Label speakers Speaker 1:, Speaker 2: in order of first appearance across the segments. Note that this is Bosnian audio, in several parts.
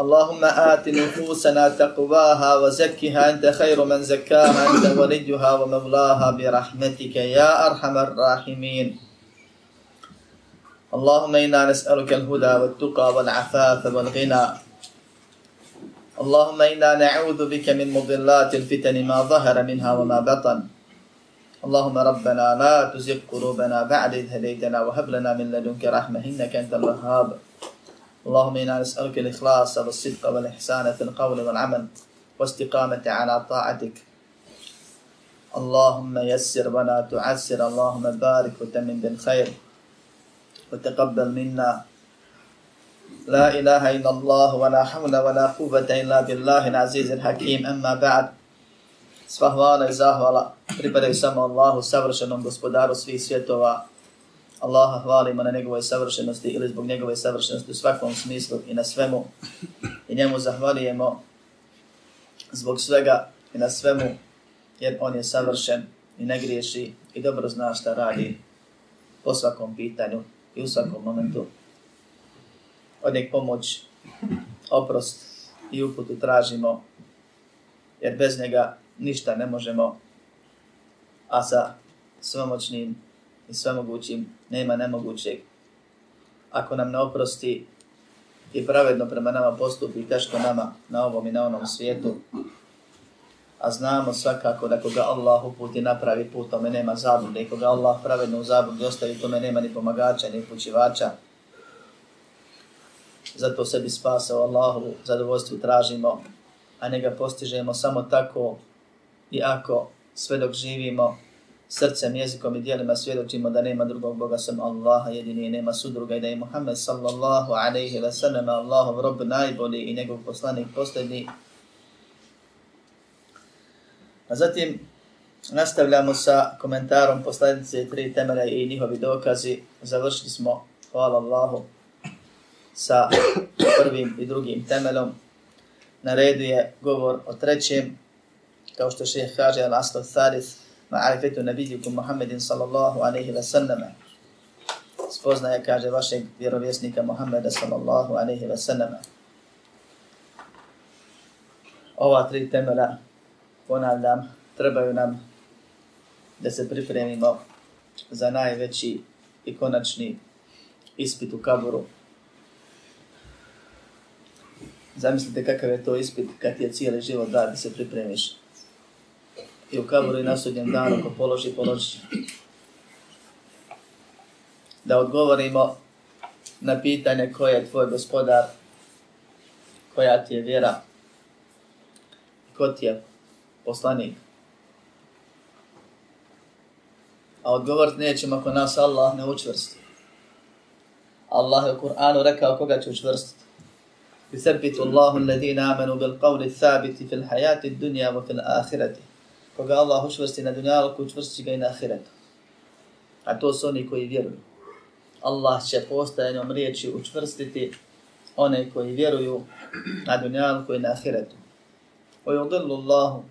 Speaker 1: اللهم آت نفوسنا تقواها وزكها أنت خير من زكاها أنت وليها ومولاها برحمتك يا أرحم الراحمين. اللهم إنا نسألك الهدى والتقى والعفاف والغنى. اللهم إنا نعوذ بك من مضلات الفتن ما ظهر منها وما بطن. اللهم ربنا لا تزغ قلوبنا بعد إذ هديتنا وهب لنا من لدنك رحمة إنك أنت الوهاب. اللهم إنا نسألك الإخلاص والصدق والإحسان في القول والعمل واستقامة على طاعتك اللهم يسر ولا تعسر اللهم بارك وتمن بالخير وتقبل منا لا إله إلا الله ولا حول ولا قوة إلا بالله العزيز الحكيم أما بعد Sva hvala i zahvala pripadaju samo Allahu, savršenom gospodaru svih svjetova, Allaha hvalimo na njegove savršenosti ili zbog njegove savršenosti u svakom smislu i na svemu. I njemu zahvalijemo zbog svega i na svemu jer on je savršen i ne griješi i dobro zna šta radi po svakom pitanju i u svakom momentu. Od njeg pomoć, oprost i uputu tražimo jer bez njega ništa ne možemo a sa svemoćnim i svemogućim nema nemogućeg. Ako nam ne oprosti i pravedno prema nama postupi teško nama na ovom i na onom svijetu, a znamo svakako da koga Allah uputi napravi put, tome nema zabude, i koga Allah pravedno u zabude ostavi, tome nema ni pomagača, ni pućivača. Zato sebi spasa u Allahu zadovoljstvu tražimo, a njega postižemo samo tako i ako sve dok živimo srcem, jezikom i dijelima svjedočimo da nema drugog Boga sam Allaha jedini i nema sudruga i da je Muhammed sallallahu alaihi wa sallam Allahov rob najbolji i njegov poslanik posljednji. A zatim nastavljamo sa komentarom poslanice tri temele i njihovi dokazi. Završili smo, hvala Allahu, sa prvim i drugim temelom. Na redu je govor o trećem, kao što šeheh kaže, Al-Aslo Tharith, ma'arifetu nabidikum Muhammedin sallallahu alaihi wa sallama. Spoznaje, kaže, vašeg vjerovjesnika Muhammeda sallallahu alaihi wa sallama. Ova tri temela, ponavljam, trebaju nam da se pripremimo za najveći i konačni ispit u kaburu. Zamislite kakav je to ispit kad ti je cijeli život da da se pripremiš i u kaboru i na sudnjem danu ko položi, položi. Da odgovorimo na pitanje ko je tvoj gospodar, koja ti je vjera, ko ti je poslanik. A odgovorit nećemo ako nas Allah ne učvrsti. Allah je u Kur'anu rekao koga će učvrstiti. يثبت الله الذين آمنوا بالقول الثابت في الحياة الدنيا وفي الآخرة koga Allah učvrsti na dunjalku, učvrsti ga i na ahiretu. A to su oni koji vjeruju. Allah će postajanjem riječi učvrstiti one koji vjeruju na dunjalku i na ahiretu. O yudillu Allahu.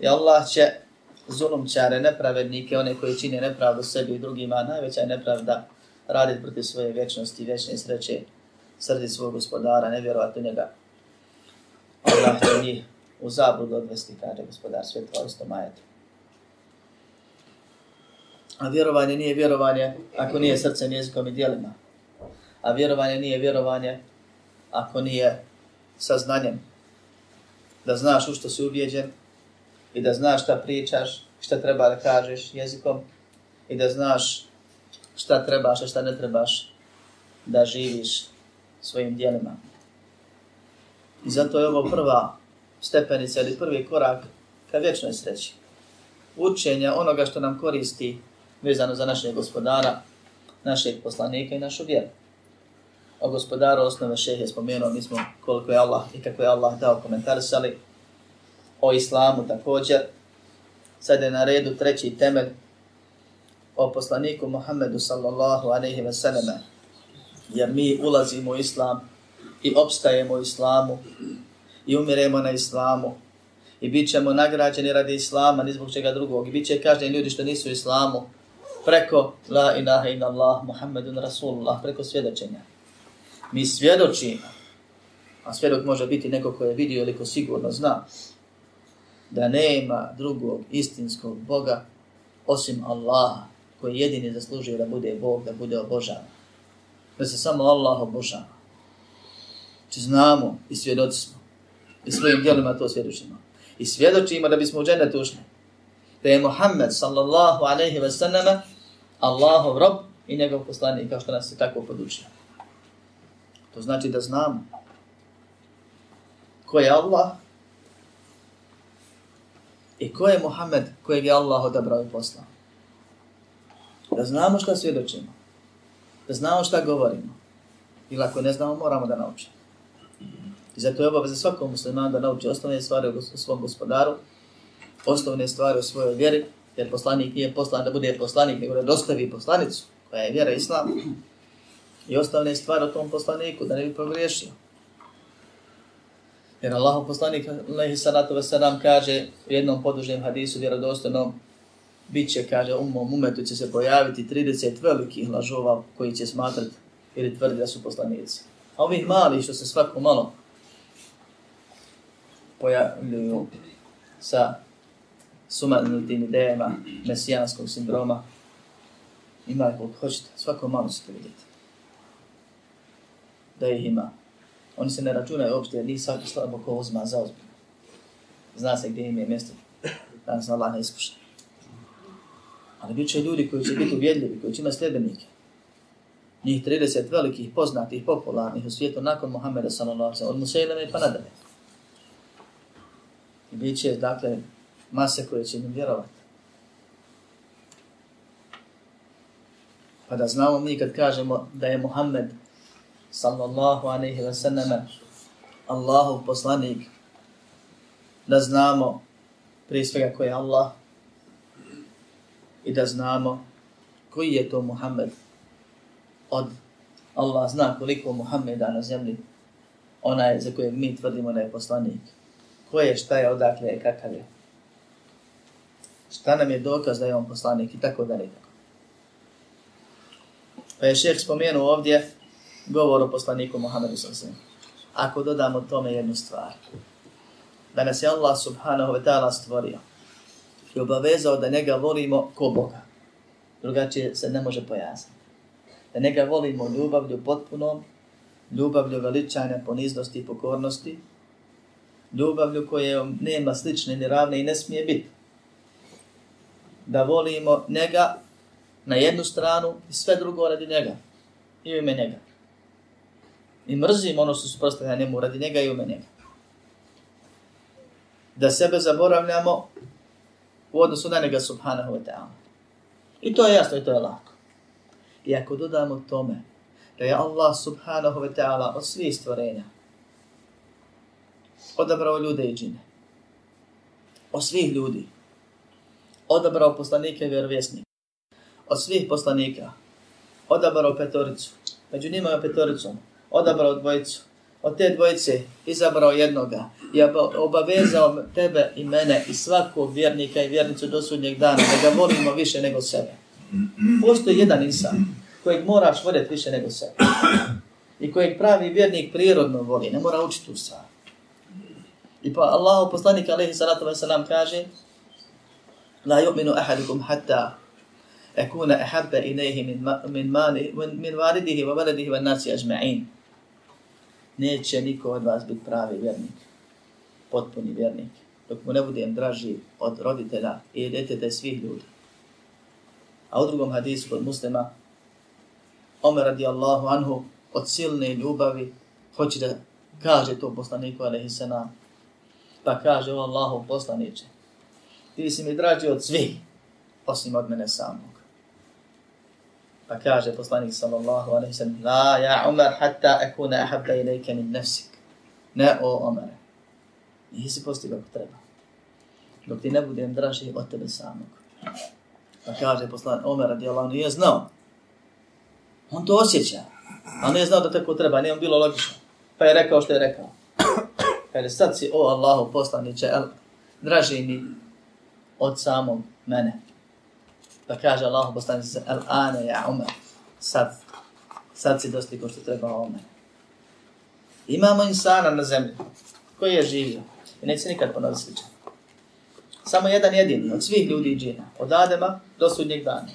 Speaker 1: I Allah će zulumčare, nepravednike, one koji čine nepravdu sebi i drugima, najveća je nepravda raditi protiv svoje vječnosti i vječne sreće, srdi svog gospodara, ne vjerovati u njega. Allah će njih u zabludu odvesti, kaže gospodar svjetla isto majetu. A vjerovanje nije vjerovanje ako nije srcem, jezikom i dijelima. A vjerovanje nije vjerovanje ako nije saznanjem. Da znaš u što si ubijeđen i da znaš šta pričaš, šta treba da kažeš jezikom i da znaš šta trebaš, a šta ne trebaš da živiš svojim dijelima. I zato je ovo prva stepenice ili prvi korak ka vječnoj sreći. Učenje onoga što nam koristi vezano za našeg gospodara, našeg poslanika i našu vjeru. o gospodaru osnove šehe spomenuo, mi smo koliko je Allah i kako je Allah dao komentarisali o islamu također. Sad je na redu treći temelj o poslaniku Muhammedu sallallahu alaihi ve selleme. Jer mi ulazimo u islam i opstajemo u islamu i umiremo na islamu i bit ćemo nagrađeni radi islama, ni zbog čega drugog. I bit će kažnjeni ljudi što nisu u islamu preko la ilaha in Allah, Muhammedun Rasulullah, preko svjedočenja. Mi svjedočimo, a svjedok može biti neko ko je vidio ili ko sigurno zna, da nema drugog istinskog Boga osim Allaha, koji jedini zaslužuje da bude Bog, da bude obožavan. Da se samo Allah obožava. Či znamo i svjedoci smo. I svojim djelima to svjedočimo. I svjedočimo da bismo u džennet ušli. Da je Muhammed sallallahu alaihi wa sallam Allahov rob i njegov poslanik kao što nas se tako podučio. To znači da znamo ko je Allah i ko je Muhammed kojeg je Allah odabrao i poslao. Da znamo šta svjedočimo. Da znamo šta govorimo. Ili ako ne znamo, moramo da naučimo. I zato je obaveza svakom muslimanu da nauči osnovne stvari o svom gospodaru, osnovne stvari o svojoj vjeri, jer poslanik nije poslan da bude poslanik, nego da dostavi poslanicu, koja je vjera islam, i osnovne stvari o tom poslaniku, da ne bi pogriješio. Jer Allah poslanik, alaihi salatu wasalam, kaže u jednom podužnjem hadisu vjerodostojnom, bit će, kaže, u mom umetu će se pojaviti 30 velikih lažova koji će smatrati ili tvrdi da su poslanici. A ovih mali što se svako malo pojavljuju sa sumanutim idejama mesijanskog sindroma. Ima ih koliko hoćete, svako malo ćete vidjeti. Da ih ima. Oni se ne računaju uopšte, jer njih svaki slabo ko uzma za ozbiljno. Zna se gdje im je mjesto. Da nas Allah ne iskuša. Ali bit će ljudi koji će biti uvjedljivi, koji će imati sljedbenike. Njih 30 velikih, poznatih, popularnih u svijetu nakon Muhammeda sallallahu alaihi od Musaileme pa nadalje. I bit će, dakle, mase koje će im vjerovati. Pa da znamo mi kad kažemo da je Muhammed sallallahu alaihi wa sallam Allahov poslanik, da znamo prije svega ko je Allah i da znamo koji je to Muhammed. Od Allah zna koliko Muhammeda na zemlji. Onaj za kojeg mi tvrdimo da je poslanik ko je, šta je, odakle je, kakav je. Šta nam je dokaz da je on poslanik i tako dalje. Pa je šeheh spomenuo ovdje govor o poslaniku Muhammedu s.a.v. Ako dodamo tome jednu stvar. Da nas je Allah subhanahu wa ta'ala stvorio i obavezao da njega volimo ko Boga. Drugačije se ne može pojasniti. Da njega volimo ljubavlju potpunom, ljubavlju veličanja, poniznosti i pokornosti, ljubavlju koje nema slične ni ravne i ne smije biti. Da volimo njega na jednu stranu i sve drugo radi njega. I ime njega. I mrzimo ono što su prostavljene njemu radi njega i ime njega. Da sebe zaboravljamo u odnosu na njega subhanahu wa ta'ala. I to je jasno i to je lako. I ako dodamo tome da je Allah subhanahu wa ta'ala od svih stvorenja odabrao ljude i džine. Od svih ljudi. Odabrao poslanike i vjerovjesnike. Od svih poslanika. Odabrao petoricu. Među njima je petoricom. Odabrao dvojicu. Od te dvojice izabrao jednoga i obavezao tebe i mene i svakog vjernika i vjernicu do sudnjeg dana da ga volimo više nego sebe. Postoji jedan insan kojeg moraš voljeti više nego sebe. I kojeg pravi vjernik prirodno voli, ne mora učiti tu stvar. I pa Allahu poslanik alejhi salatu ve selam kaže: "La yu'minu ahadukum hatta akuna ahabba ilayhi min min mali min walidihi wa waladihi wan nasi ajma'in." Neće niko od vas biti pravi vjernik, potpuni vjernik, dok mu ne budem draži od roditelja i djeteta svih ljudi. A u drugom hadisu kod muslima, Omer radijallahu anhu od silne ljubavi hoće da kaže to poslaniku alaihi salam Pa kaže o Allahu poslaniče, ti si mi draži od svih, osim od mene samog. Pa kaže poslanik sallallahu alaihi sallam, La ja Umar hatta akuna ahabda ilajke min nefsik. Ne o Omare. Nisi postigao kako treba. Dok ti ne budem draži od tebe samog. Pa kaže poslanik Omer radijallahu nije znao. On to osjeća. A ne znao da tako treba, nije on bilo logično. Pa je rekao što je rekao. Kaže, sad si, o Allahu poslaniće, el, draži mi od samog mene. Pa kaže Allahu poslaniće, el ane ja ume, Sad, sad si dostigo što treba o mene. Imamo insana na zemlji koji je živio i neće nikad ponoviti sličan. Samo jedan jedini od svih ljudi i džina, od Adema do sudnjeg dana.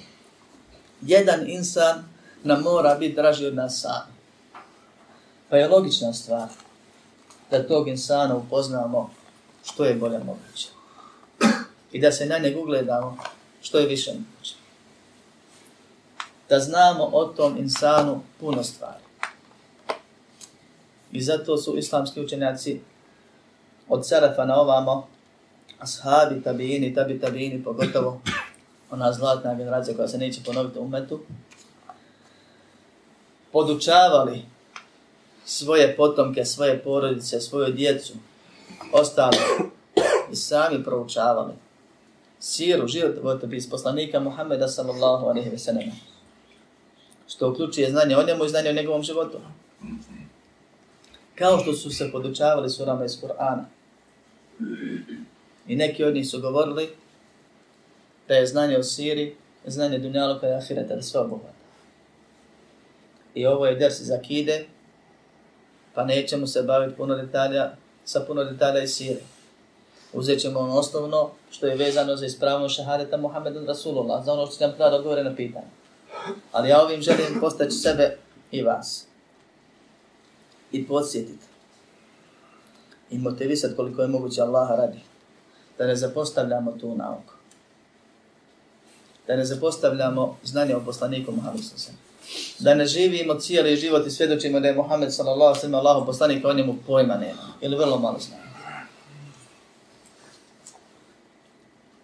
Speaker 1: Jedan insan nam mora biti draži od nas sami. Pa je logična stvar da tog insana upoznamo što je bolje moguće. I da se na njeg ugledamo što je više moguće. Da znamo o tom insanu puno stvari. I zato su islamski učenjaci od Sarafa na ovamo, ashabi, tabijini, tabi, tabijini, pogotovo ona zlatna generacija koja se neće ponoviti u metu, podučavali svoje potomke, svoje porodice, svoju djecu, ostalo i sami proučavali siru, život poslanika Muhammeda sallallahu alaihi ve sallam. Što uključuje znanje o njemu i znanje o njegovom životu. Kao što su se podučavali surama iz Kur'ana. I neki od njih su govorili da je znanje o siri, znanje dunjaluka i ahireta, da sve obuhvata. I ovo je ders iz akide, pa nećemo se baviti puno detalja, sa puno detalja i sire. Uzet ćemo ono osnovno što je vezano za ispravno šahadeta Muhammedu Rasulullah, za ono što nam treba da odgovore na pitanje. Ali ja ovim želim postaći sebe i vas. I podsjetiti. I motivisati koliko je moguće Allaha radi. Da ne zapostavljamo tu nauku. Da ne zapostavljamo znanje o poslaniku Muhammedu Rasulullah da ne živimo cijeli život i svjedočimo da je Muhammed sallallahu alaihi wa sallam poslanik, a o njemu pojma nema. Ili vrlo malo zna.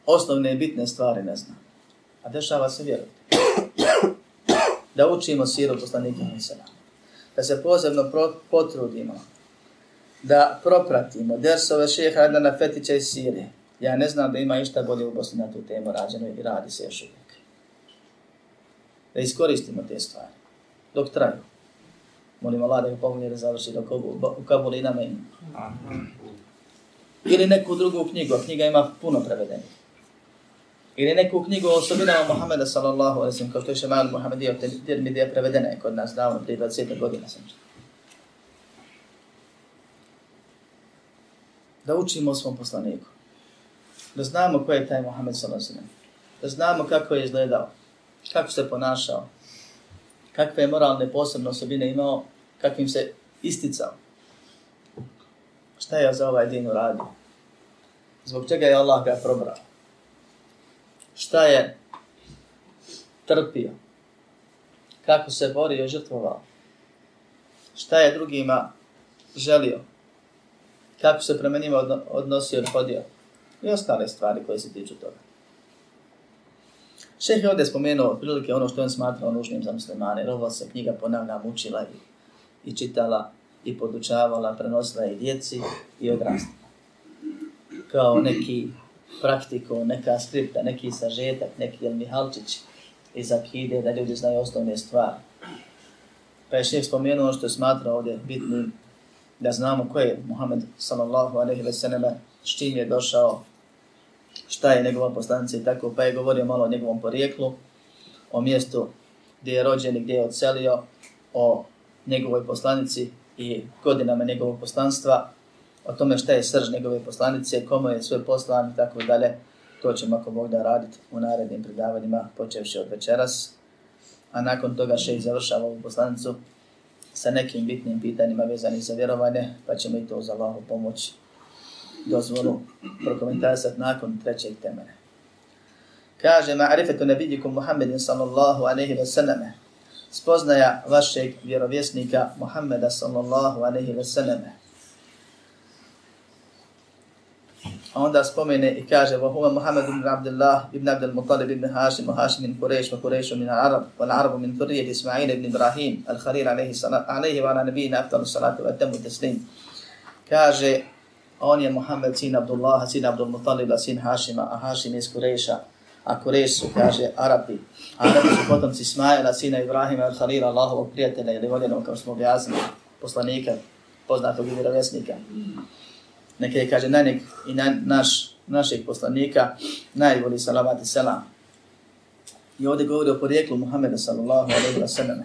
Speaker 1: Osnovne i bitne stvari ne zna. A dešava se vjerovati. Da učimo siru poslanika Nisana. Da se posebno pro, potrudimo. Da propratimo dersove šeha Adana Fetića i Sirije. Ja ne znam da ima išta bolje u Bosni na tu temu rađeno i radi se još uvijek da iskoristimo te stvari. Dok traju. Molim Allah da ga pomogne da završi dok u Kabuli i na meni. Ili neku drugu knjigu, a knjiga ima puno prevedenih. Ili neku knjigu o osobinama Muhammeda sallallahu alaihi sallam, kao što je Šemal Muhammedija, jer mi je prevedena je kod nas davno, prije 20 godina sam što. Da učimo o svom poslaniku. Da znamo ko je taj Muhammed sallallahu alaihi sallam. Da znamo kako je izgledao kako se ponašao, kakve moralne posebne osobine imao, kakvim se isticao. Šta je za ovaj din uradio? Zbog čega je Allah ga probrao? Šta je trpio? Kako se borio i žrtvovao? Šta je drugima želio? Kako se prema njima odnosio i odhodio? I ostale stvari koje se tiču toga. Šeh je ovdje spomenuo prilike ono što on smatrao nužnim za muslimane, jer ovo se knjiga ponavlja mučila i, i čitala i podučavala, prenosila i djeci i odrastima. Kao neki praktiko, neka skripta, neki sažetak, neki El Mihalčić iz Akide, da ljudi znaju osnovne stvari. Pa je šeh spomenuo ono što je smatrao ovdje bitnim da znamo ko je Muhammed sallallahu alaihi ve selleme, s čim je došao, šta je njegova poslanica i tako, pa je govorio malo o njegovom porijeklu, o mjestu gdje je rođen i gdje je odselio, o njegovoj poslanici i godinama njegovog poslanstva, o tome šta je srž njegove poslanice, komu je sve poslan i tako dalje. To ćemo ako Bog da raditi u narednim predavanjima, počevši od večeras. A nakon toga še i završava ovu poslanicu sa nekim bitnim pitanjima vezanih za vjerovanje, pa ćemo i to za Allahu pomoći dozvolu prokomentarisati nakon trećeg temene. Kaže, ma'rifetu nebidikum Muhammedin sallallahu aleyhi wa sallame, spoznaja vašeg vjerovjesnika Muhammeda sallallahu aleyhi wa sallame. a onda spomene i kaže wa huwa Muhammad ibn Abdullah ibn Abdul Muttalib ibn Hashim wa Hashim min Quraysh wa Quraysh min Arab wa Arab min dhurriyyat Isma'il ibn Ibrahim al-Khalil alayhi salatu alayhi wa ala nabiyyina a on je Muhammed sin Abdullah sin Abdul Muttalib sin Hašima, a Hashim iz Kureša, a Kureš su kaže Arabi Arabi su potomci Ismaila sina Ibrahima al-Khalil Allahovog prijatelja ili voljenog kao smo objasnili poslanika poznatog i vjerovjesnika neke je kaže na nek i na naš, našeg poslanika najbolji salavat i selam. I ovdje govori o porijeklu Muhammeda sallallahu alaihi wa sallam.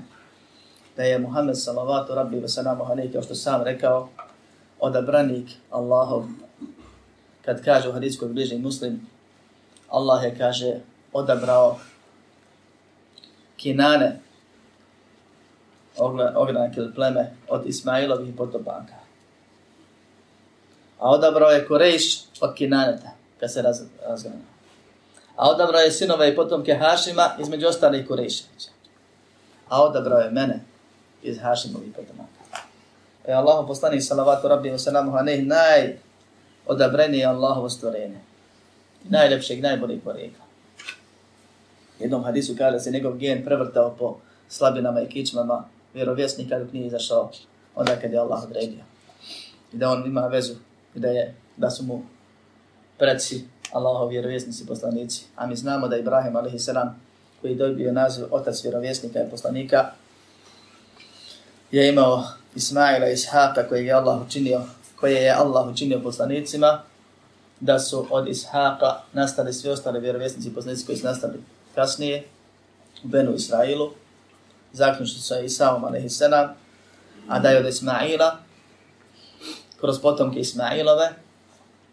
Speaker 1: Da je Muhammed sallallahu rabbi wa sallamu alaihi kao što sam rekao odabranik Allahov kad kaže u hadijskoj bliži muslim Allah je kaže odabrao kinane ogranak ili pleme od Ismailovih potopanka a odabrao je Korejš od Kinaneta, kad se raz, razgledao. A odabrao je sinove i potomke Hašima između ostalih Korejševića. A odabrao je mene iz Hašimovih potomaka. E Allahu poslanik salavatu rabbi wa salamu alaihi naj odabrenije Allahovo stvorenje. Najlepšeg, najboljeg porijeka. Jednom hadisu kaže se njegov gen prevrtao po slabinama i kičmama vjerovjesnika dok nije izašao onda kad je Allah odredio. I da on ima vezu i da, je, da su mu predsi Allahov vjerovjesnici poslanici. A mi znamo da Ibrahim a.s. koji je dobio naziv otac vjerovjesnika i poslanika, je imao Ismaila i Ishaqa koji je Allah učinio, koje je Allah učinio poslanicima, da su od Ishaqa nastali svi ostali vjerovjesnici i poslanici koji su nastali kasnije u Benu Israilu, zaključno sa Isaom a.s. A da je od Ismaila kroz potomke Ismailove,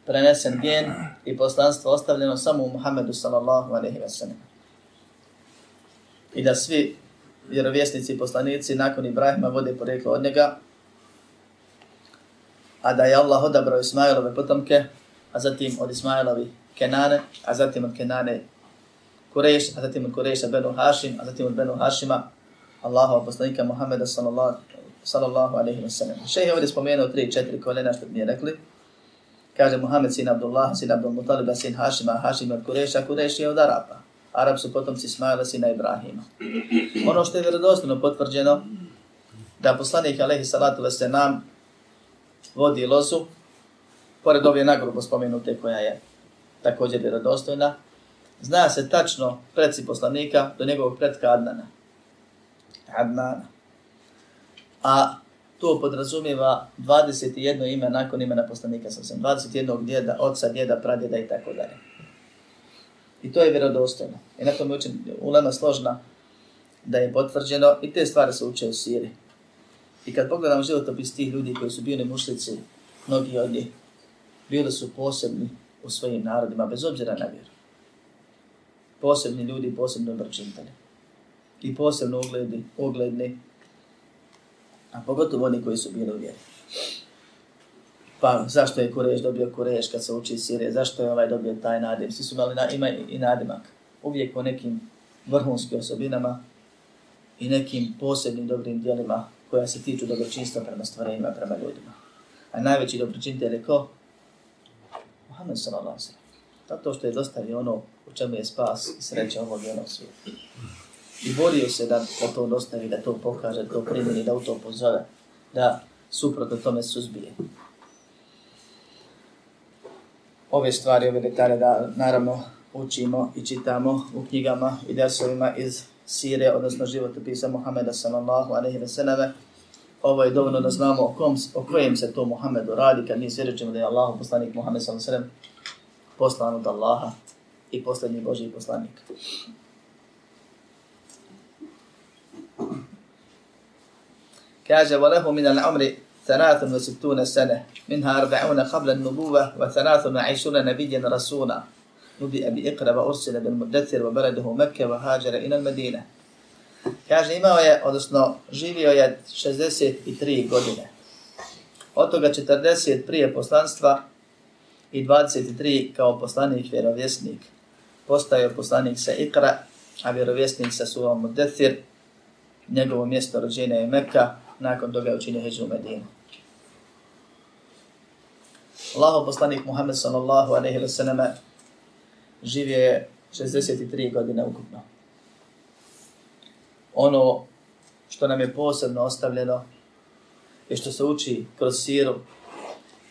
Speaker 1: prenesen gen i poslanstvo ostavljeno samo u Muhammedu sallallahu alaihi wa sallam. I da svi vjerovjesnici i poslanici nakon Ibrahima vode poreklo od njega, a da je Allah odabrao Ismailove potomke, a zatim od Ismailovi Kenane, a zatim od Kenane Kureš, a zatim od Kureša Benu Hašim, a zatim od Benu Hašima, Allahova poslanika Muhammeda sallallahu sallallahu alaihi wa sallam. Šehe ovdje spomenuo tri, četiri kolena što mi je rekli. Kaže Muhammed sin Abdullah, sin Abdul Mutaliba, sin Hašima, Hašim od Kureša, Kureš je od Arapa. Arab su potomci Ismaila, sina Ibrahima. Ono što je vjerodostojno potvrđeno, da poslanik alaihi salatu wa vodi lozu, pored ove nagrubo spomenute koja je također vjerodostojna, zna se tačno predsi poslanika do njegovog predka Adnana. Adnana a to podrazumijeva 21 ime nakon imena poslanika sa sam 21 djeda, oca, djeda, pradjeda i tako dalje. I to je vjerodostojno. I na tom je učen ulema složna da je potvrđeno i te stvari se uče u Siri. I kad pogledamo životopis tih ljudi koji su bili mušlici, mnogi od njih, bili su posebni u svojim narodima, bez obzira na vjeru. Posebni ljudi, posebno obračintali. I posebno ugledni, ugledni A pogotovo oni koji su bili u vjeri. Pa zašto je Kureš dobio Kureš kad se uči Sirije? Zašto je ovaj dobio taj nadim? Svi su imali na, ima i nadimak. Uvijek po nekim vrhunskim osobinama i nekim posebnim dobrim dijelima koja se tiču dobročinstva prema stvarenjima, prema ljudima. A najveći dobročinitelj je ko? Muhammed sallallahu alaihi Zato što je dostavio ono u čemu je spas i sreća ovog i onog svijeta i borio se da, da to dostavi, da to pokaže, da to primjeni, da u to pozove, da suprotno tome suzbije Ove stvari, ove detalje da naravno učimo i čitamo u knjigama i desovima iz Sire, odnosno životopisa Muhameda sallallahu alaihi ve sallame. Ovo je dovoljno da znamo o, kom, o kojem se to Muhammedu radi, kad mi svjedočimo da je Allah poslanik Muhammed sallallahu alaihi ve sallam poslan od Allaha i posljednji Božji poslanik. كاج وله من العمر ثلاث وستون سنة منها أربعون قبل النبوة وثلاث وعشرون نبيا رسولا نبئ بإقرى وأرسل بالمدثر وبلده مكة وهاجر إلى المدينة Kaže, imao je, odnosno, živio je 63 godine. Od toga 40 prije poslanstva i 23 kao poslanik vjerovjesnik. Postao je poslanik sa Ikra, a vjerovjesnik sa Suvom Mudethir. Njegovo mjesto rođenja je Mekka, nakon toga je učinio Hidžu u Medinu. Allaho poslanik Muhammed sallallahu alaihi wa sallam živio je 63 godine ukupno. Ono što nam je posebno ostavljeno i što se uči kroz siru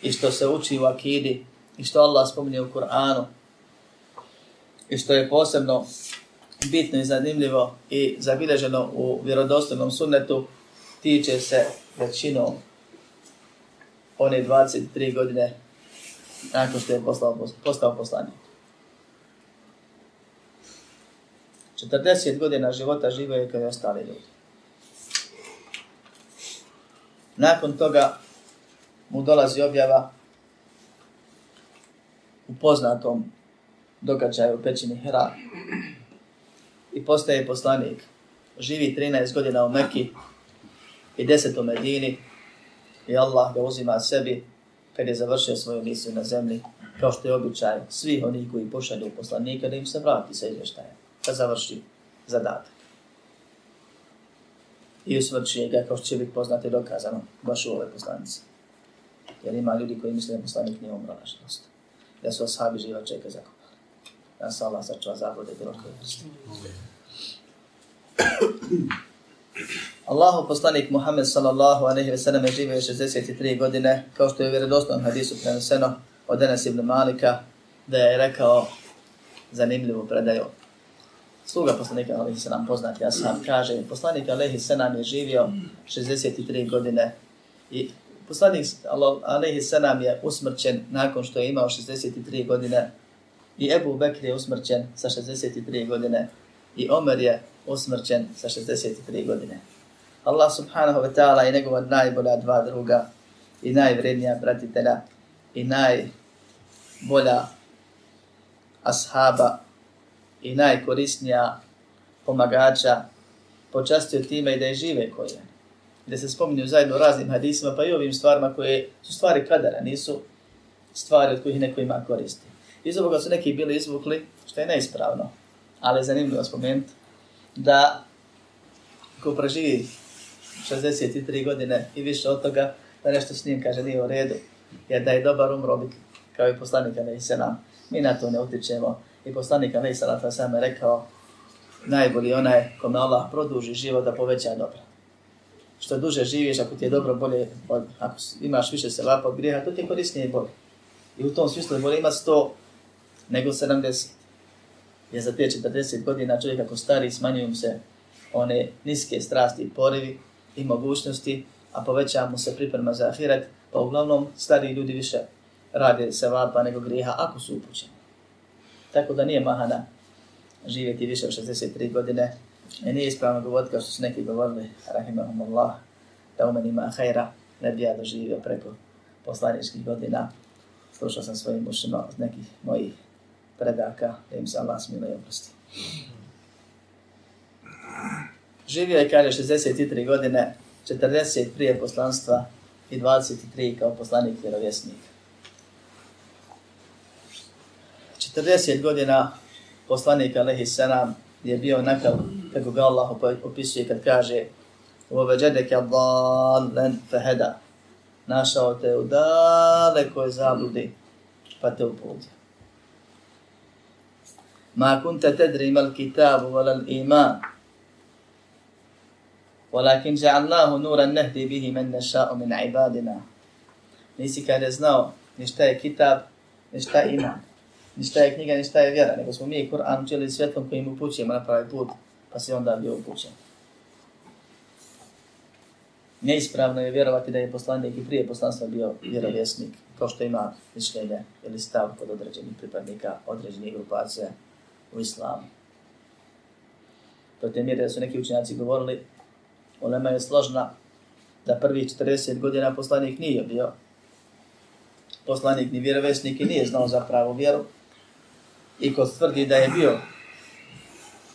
Speaker 1: i što se uči u akidi i što Allah spominje u Kur'anu i što je posebno bitno i zanimljivo i zabilježeno u vjerodostojnom sunnetu tiče se većinom one 23 godine nakon što je postao, postao poslanik. 40 godina života živo je kao i ostali ljudi. Nakon toga mu dolazi objava u poznatom događaju u pećini Hera i postaje poslanik. Živi 13 godina u Mekki i 10 u Medini i Allah ga uzima sebi kad je završio svoju misiju na zemlji, kao što je običaj svih onih koji pošalju poslanika da im se vrati sa izvještajem, da završi zadatak. I usvrći ga kao što će biti poznati dokazano baš u ove poslanice. Jer ima ljudi koji misle da poslanik nije umro nažalost. Da su ashabi živa čeka zakopali. Da se Allah sačuva zabude bilo koje vrste. Allahu poslanik Muhammed sallallahu alejhi ve sellem živio 63 godine, kao što je u vjerodostojnom hadisu preneseno od Enes ibn Malika, da je rekao zanimljivu predaju. Sluga poslanika alejhi selam ja sam kaže, poslanik alejhi selam je živio 63 godine i poslanik alejhi selam je usmrćen nakon što je imao 63 godine i Ebu Bekr je usmrćen sa 63 godine i Omer je usmrćen sa 63 godine. Allah subhanahu wa ta'ala i njegova najbolja dva druga i najvrednija pratitelja i najbolja ashaba i najkorisnija pomagača počastio time i da je žive koji I Da se spominju zajedno raznim hadisima pa i ovim stvarima koje su stvari kadara, nisu stvari od kojih neko ima koristi. Iz ovoga su neki bili izvukli, što je neispravno, ali je zanimljivo spomenuti, da ko preživi 63 godine i više od toga, da nešto s njim kaže nije u redu, jer da je dobar umro bi kao i poslanika ne se nam. Mi na to ne utičemo. I poslanika ne se nam sam je rekao, najbolji onaj kome Allah produži život da poveća dobro. Što duže živiš, ako ti je dobro, bolje, ako imaš više se lapa od grijeha, to ti je korisnije i bolje. I u tom smislu je bolje ima 100 nego 70. Jer za te 40 godina čovjek ako stari smanjuju se one niske strasti i porivi, i mogućnosti, a poveća mu se priprema za ahiret, pa uglavnom stari ljudi više rade se vapa nego griha ako su upućeni. Tako da nije mahana živjeti više od 63 godine. I nije ispravno govoriti kao što su neki govorili, rahimahumullah, da u meni ima hajra, ne bi ja doživio preko poslaničkih godina. Slušao sam svojim ušima od nekih mojih predaka, da im se Allah smilo i oprosti živio je, kaže, 63 godine, 40 prije poslanstva i 23 kao poslanik vjerovjesnik. 40 godina poslanika Alehi Sanam je bio nakav, kako ga Allah opisuje kad kaže وَوَجَدَكَ ضَالًا فَهَدَا Našao te u dalekoj zabludi, pa te upudio. Ma kunta tedri mal kitabu wala iman Walakin ja'allahu nuran nahdi bihi man nasha'u min ibadina. Nisi kada znao ni šta je kitab, ni šta je iman, ni je knjiga, ni šta je vjera, nego smo mi Kur'an učili svjetlom kojim upućujemo na pravi put, pa si onda bio upućen. Neispravno je vjerovati da je poslanik i prije poslanstva bio vjerovjesnik, kao što ima mišljenje ili stav kod određenih pripadnika, određenih grupacija u islamu. Do te mjere da su neki učenjaci govorili Ulema je složna da prvi 40 godina poslanik nije bio poslanik ni vjerovesnik i nije znao za pravu vjeru. I ko tvrdi da je bio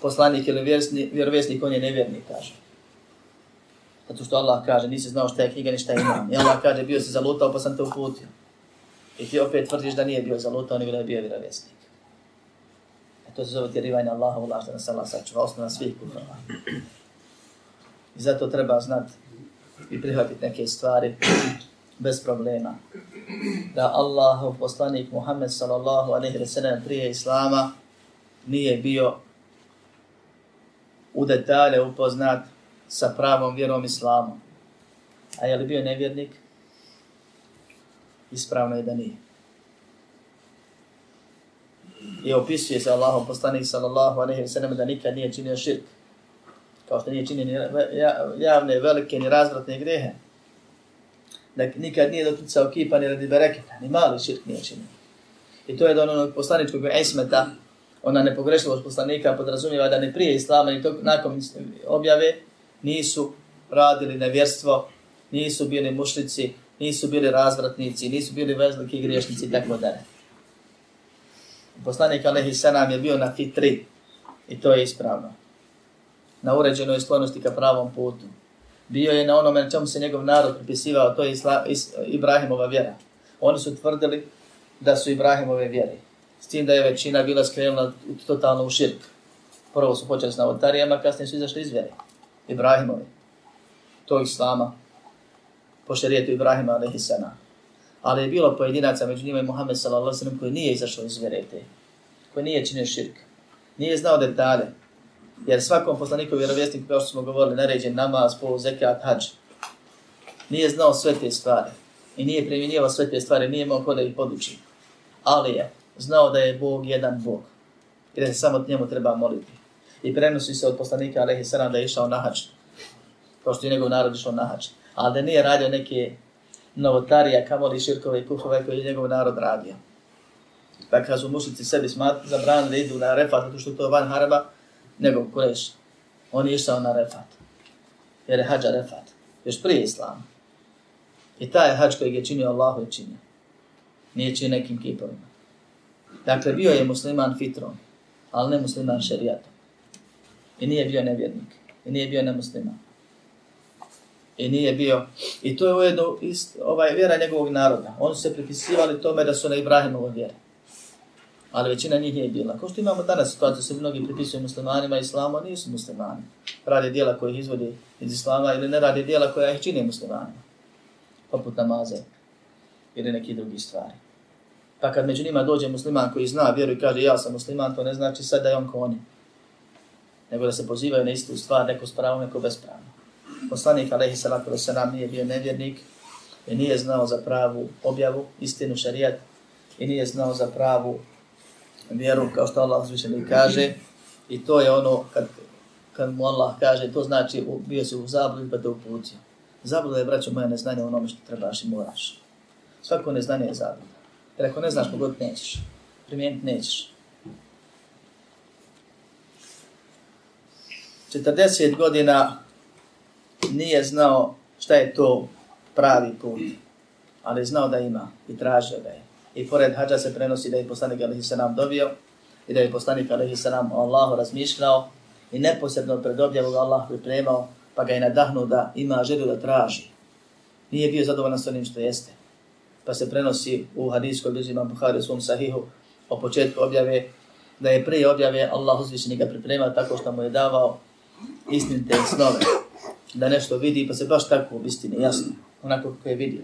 Speaker 1: poslanik ili vjerovesnik, on je nevjernik, kaže. Zato što Allah kaže, nisi znao šta je knjiga, ni šta je imam. I Allah kaže, bio si zalutao, pa sam te uputio. I ti opet tvrdiš da nije bio zalutao, nego da je bio vjerovesnik. E to se zove tjerivanje Allaha, Allah, da nas Allah sačuva, osnovna svih kufrova. I zato treba znati i prihvatiti neke stvari bez problema. da Allahov poslanik Muhammed sallallahu alaihi wa sallam prije Islama nije bio u detalje upoznat sa pravom vjerom Islamom. A je li bio nevjernik? Ispravno je da nije. I opisuje se Allahom poslanik sallallahu alaihi wa sallam da nikad nije činio širk. Kao što nije činio ni javne, velike, ni razvratne grehe. Da nikad nije doticao kipa ni radi bereketa, ni mali širk nije činio. I to je do onog poslaničkog esmeta, ona nepogrešivost poslanika podrazumijeva da ne prije islama ni to nakon objave nisu radili nevjerstvo, nisu bili mušlici, nisu bili razvratnici, nisu bili veliki griješnici i tako dalje. Poslanik Alehi Sanam je bio na fitri i to je ispravno. Na uređenoj sklonosti ka pravom putu. Bio je na onome na čemu se njegov narod pripisivao, to je Isla, Is, Ibrahimova vjera. Oni su tvrdili da su Ibrahimove vjeri. S tim da je većina bila skrenula totalno u širk. Prvo su počeli s navotarijama, kasnije su izašli iz vjere. Ibrahimovi. To je Islama. Po šarijetu Ibrahima alaihi. Ali je bilo pojedinaca, među njima i Muhammed sallallahu koji nije izašao iz vjere te. Koji nije činio širk. Nije znao detalje. Jer svakom poslaniku vjerovjesniku, kao što smo govorili, naređen namaz, pol, zekat, hađ. Nije znao sve te stvari. I nije primjenjivao sve te stvari, nije imao ko da ih poduči. Ali je znao da je Bog jedan Bog. I da se samo njemu treba moliti. I prenosi se od poslanika Alehi Saram da je išao na hađ, Kao što je njegov narod išao na hađ. Ali da nije radio neke novotarija, kamoli širkove i kuhove koje je njegov narod radio. Pa kad su mušnici sebi zabranili da idu na refat, zato što to je van haraba, nego kureš. On je išao na refat. Jer je hađa refat. Još prije islama. I taj hađ kojeg je činio Allahu je činio. Nije činio nekim kipovima. Dakle, bio je musliman fitrom, ali ne musliman šerijatom. I nije bio nevjernik. I nije bio nemusliman. I nije bio... I to je ujedno ist, ovaj, vjera njegovog naroda. Oni su se pripisivali tome da su na Ibrahimovo vjere. Ali većina njih nije bila. Kao što imamo danas situaciju, se mnogi pripisuju muslimanima islamu, a nisu muslimani. Rade dijela koje ih izvodi iz islama ili ne rade dijela koja ih čini muslimanima. Poput namaze ili neki drugi stvari. Pa kad među njima dođe musliman koji zna vjeru i kaže ja sam musliman, to ne znači sad da je on ko oni. Nego da se pozivaju na istu stvar, neko s pravom, neko bez prava. Poslanik Alehi Salatu Veselam nije bio nevjernik i nije znao za pravu objavu, istinu šarijat i nije znao za pravu vjeru, kao što Allah uzvišeni kaže. I to je ono kad, kad mu Allah kaže, to znači bio si u zabludi pa te uputio. Zabluda je, braćo moja, neznanje onome što trebaš i moraš. Svako neznanje je zabluda. Jer ako ne znaš pogod nećeš, primijeniti nećeš. 40 godina nije znao šta je to pravi put, ali znao da ima i tražio da je. I pored hađa se prenosi da je poslanik Alihi Sanam dobio i da je poslanik Alihi Sanam o Allahu razmišljao i neposredno pred objavu ga Allah pripremao pa ga je nadahnuo da ima želju da traži. Nije bio zadovoljan s onim što jeste pa se prenosi u hadijskoj bliži imam Buhari u svom sahihu o početku objave, da je prije objave Allah uzvišeni ga pripremao tako što mu je davao istinite snove, da nešto vidi, pa se baš tako u istini jasno, onako kako je vidio.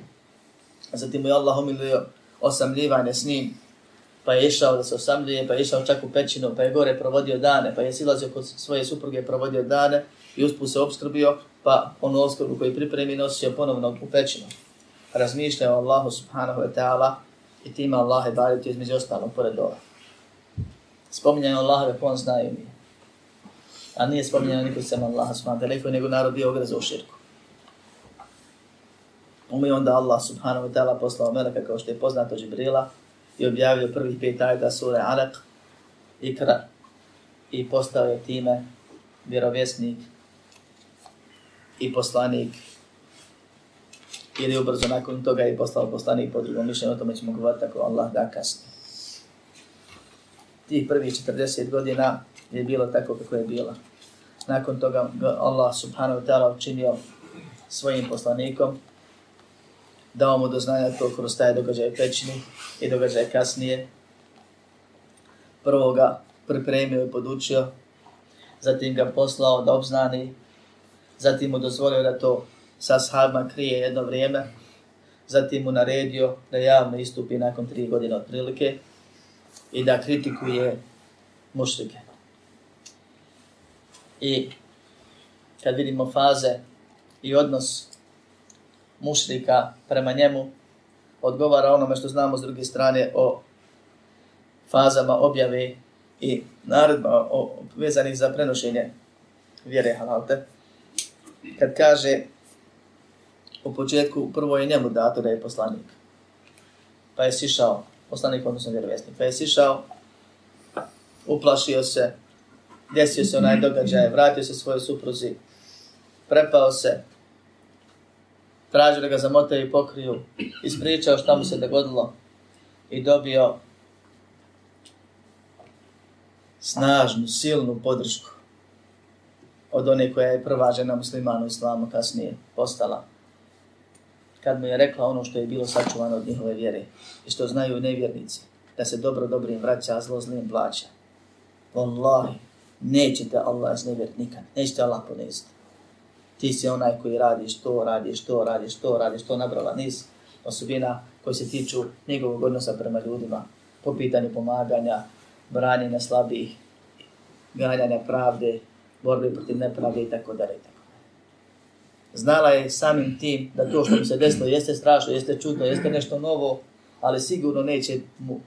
Speaker 1: A zatim mu je Allah umilio osamljivanje s njim, pa je išao da se osamljuje, pa je išao čak u pećinu, pa je gore provodio dane, pa je silazio kod svoje supruge provodio dane i usput se obskrbio, pa onu obskrbu koju pripremi nosio ponovno u pećinu Razmišljao o Allahu subhanahu wa ta'ala i tima Allahe i bariti između ostalom pored ova. Spominjaju Allah da on znaju mi. A nije spominjao niko sam Allah subhanahu wa ta'ala, nego narod bio ogrezao u širku. Umi onda Allah subhanahu wa ta'ala poslao meleka kao što je poznato Džibrila i objavio prvih pet ajda sure i Kra i postao je time vjerovjesnik i poslanik ili ubrzo nakon toga je postao poslanik po drugom mišljenju, o tome ćemo govoriti ako Allah da kasnije. Tih prvih 40 godina je bilo tako kako je bilo. Nakon toga Allah subhanahu wa ta'ala učinio svojim poslanikom, dao mu do znanja to kroz taj događaj pećini i događaj kasnije. Prvo ga pripremio i podučio, zatim ga poslao da obznani, zatim mu dozvolio da to sa sahabima krije jedno vrijeme, Zatim mu naredio da javno istupi nakon tri godine otprilike i da kritikuje mušrike. I kad vidimo faze i odnos mušrika prema njemu, odgovara onome što znamo s druge strane o fazama objave i naredba o, vezanih za prenošenje vjere halalte. Kad kaže u početku prvo je njemu dato da je poslanik. Pa je sišao, poslanik odnosno vjerovjesnik, pa je sišao, uplašio se, desio se onaj događaj, vratio se svojoj supruzi, prepao se, tražio da ga zamote i pokriju, ispričao šta mu se dogodilo i dobio snažnu, silnu podršku od one koja je prva žena muslimana u islamu kasnije postala. Kad mu je rekla ono što je bilo sačuvano od njihove vjere i što znaju nevjernici, da se dobro dobrim vraća, a zlo zlim plaća. Wallahi, nećete Allah iznevjeriti nikad, nećete Allah poniziti. Ti si onaj koji radiš to, radiš to, radiš to, radiš to, nabrala niz osobina koji se tiču njegovog odnosa prema ljudima, po pitanju pomaganja, branjenja slabih, ganjanja pravde, borbe protiv nepravde i tako dalje. Znala je samim tim da to što mu se desilo jeste strašno, jeste čudno, jeste nešto novo, ali sigurno neće mu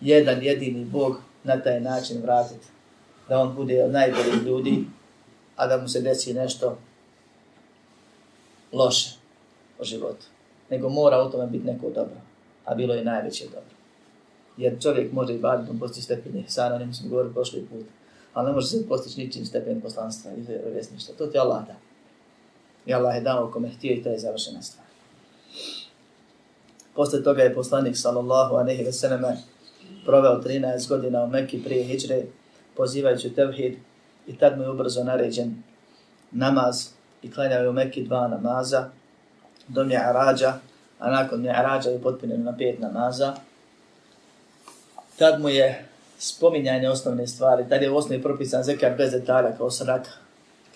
Speaker 1: jedan jedini Bog na taj način vratiti. Da on bude od najboljih ljudi, a da mu se desi nešto loše o životu. Nego mora u tome biti neko dobro. A bilo je najveće dobro. Jer čovjek može i baditom postići stepeni o njemu smo govorili prošli put. Ali ne može se postići ničim stepen poslanstva i vjesništva. To ti Allah da. I Allah je dao kome htio i to je završena stvar. Posle toga je poslanik sallallahu a nehi veseleme proveo 13 godina u Mekki prije hijđre, pozivajući tevhid i tad mu je ubrzo naređen namaz i klanjao je u Mekki dva namaza do Mi'arađa, a nakon Mi'arađa je potpunjeno na pet namaza. Tad mu je spominjanje osnovne stvari, tad je u osnovi propisan zekar bez detalja kao sraka,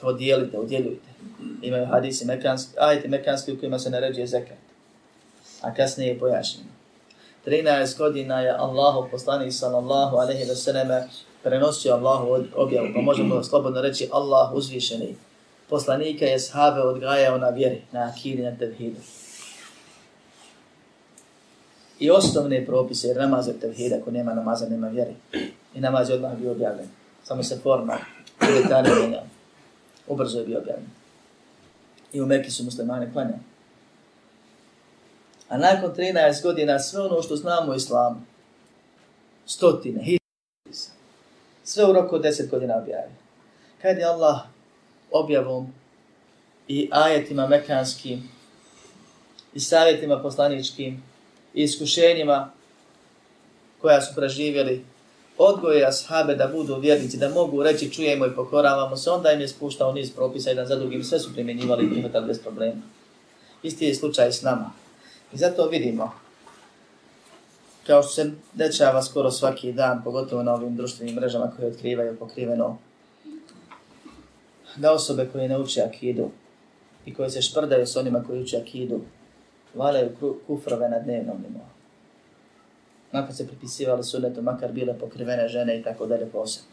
Speaker 1: kao dijelite, udjeljujte. Imaju hadisi mekanski, ajte mekanski u kojima se naređuje zekat, a kasnije je pojašnjeno. 13 godina je Allahu poslanik sallallahu alejhi ve selleme prenosio Allahu objavu, pa možemo slobodno reći Allah uzvišeni. Poslanika je sahabe odgajao na vjeri, na akiri, na tevhidu. I osnovne propise, jer namaz je tevhid, ako nema namaza, nema vjeri. I namaz je odmah bio objavljen. Samo se forma, detalje mijenjao. Ubrzo je bio objavljen. I u Mekke su muslimani klanjali. A nakon 13 godina sve ono što znamo u islamu, stotine, hiljade, sve u roku 10 godina objavio. Kad je Allah objavom i ajetima mekanskim i savjetima poslaničkim i iskušenjima koja su preživjeli, odgoje ashabe da budu vjernici, da mogu reći čujemo i pokoravamo se, onda im je spuštao niz propisa jedan za drugim, sve su primjenjivali i prihvatali bez problema. Isti je slučaj s nama. I zato vidimo, kao što se dečava skoro svaki dan, pogotovo na ovim društvenim mrežama koje otkrivaju pokriveno, da osobe koje ne uče akidu i koje se šprdaju s onima koji uče akidu, valaju kufrove na dnevnom nivou. Nakon se pripisivali sunetu, makar bile pokrivene žene i tako dalje posebno.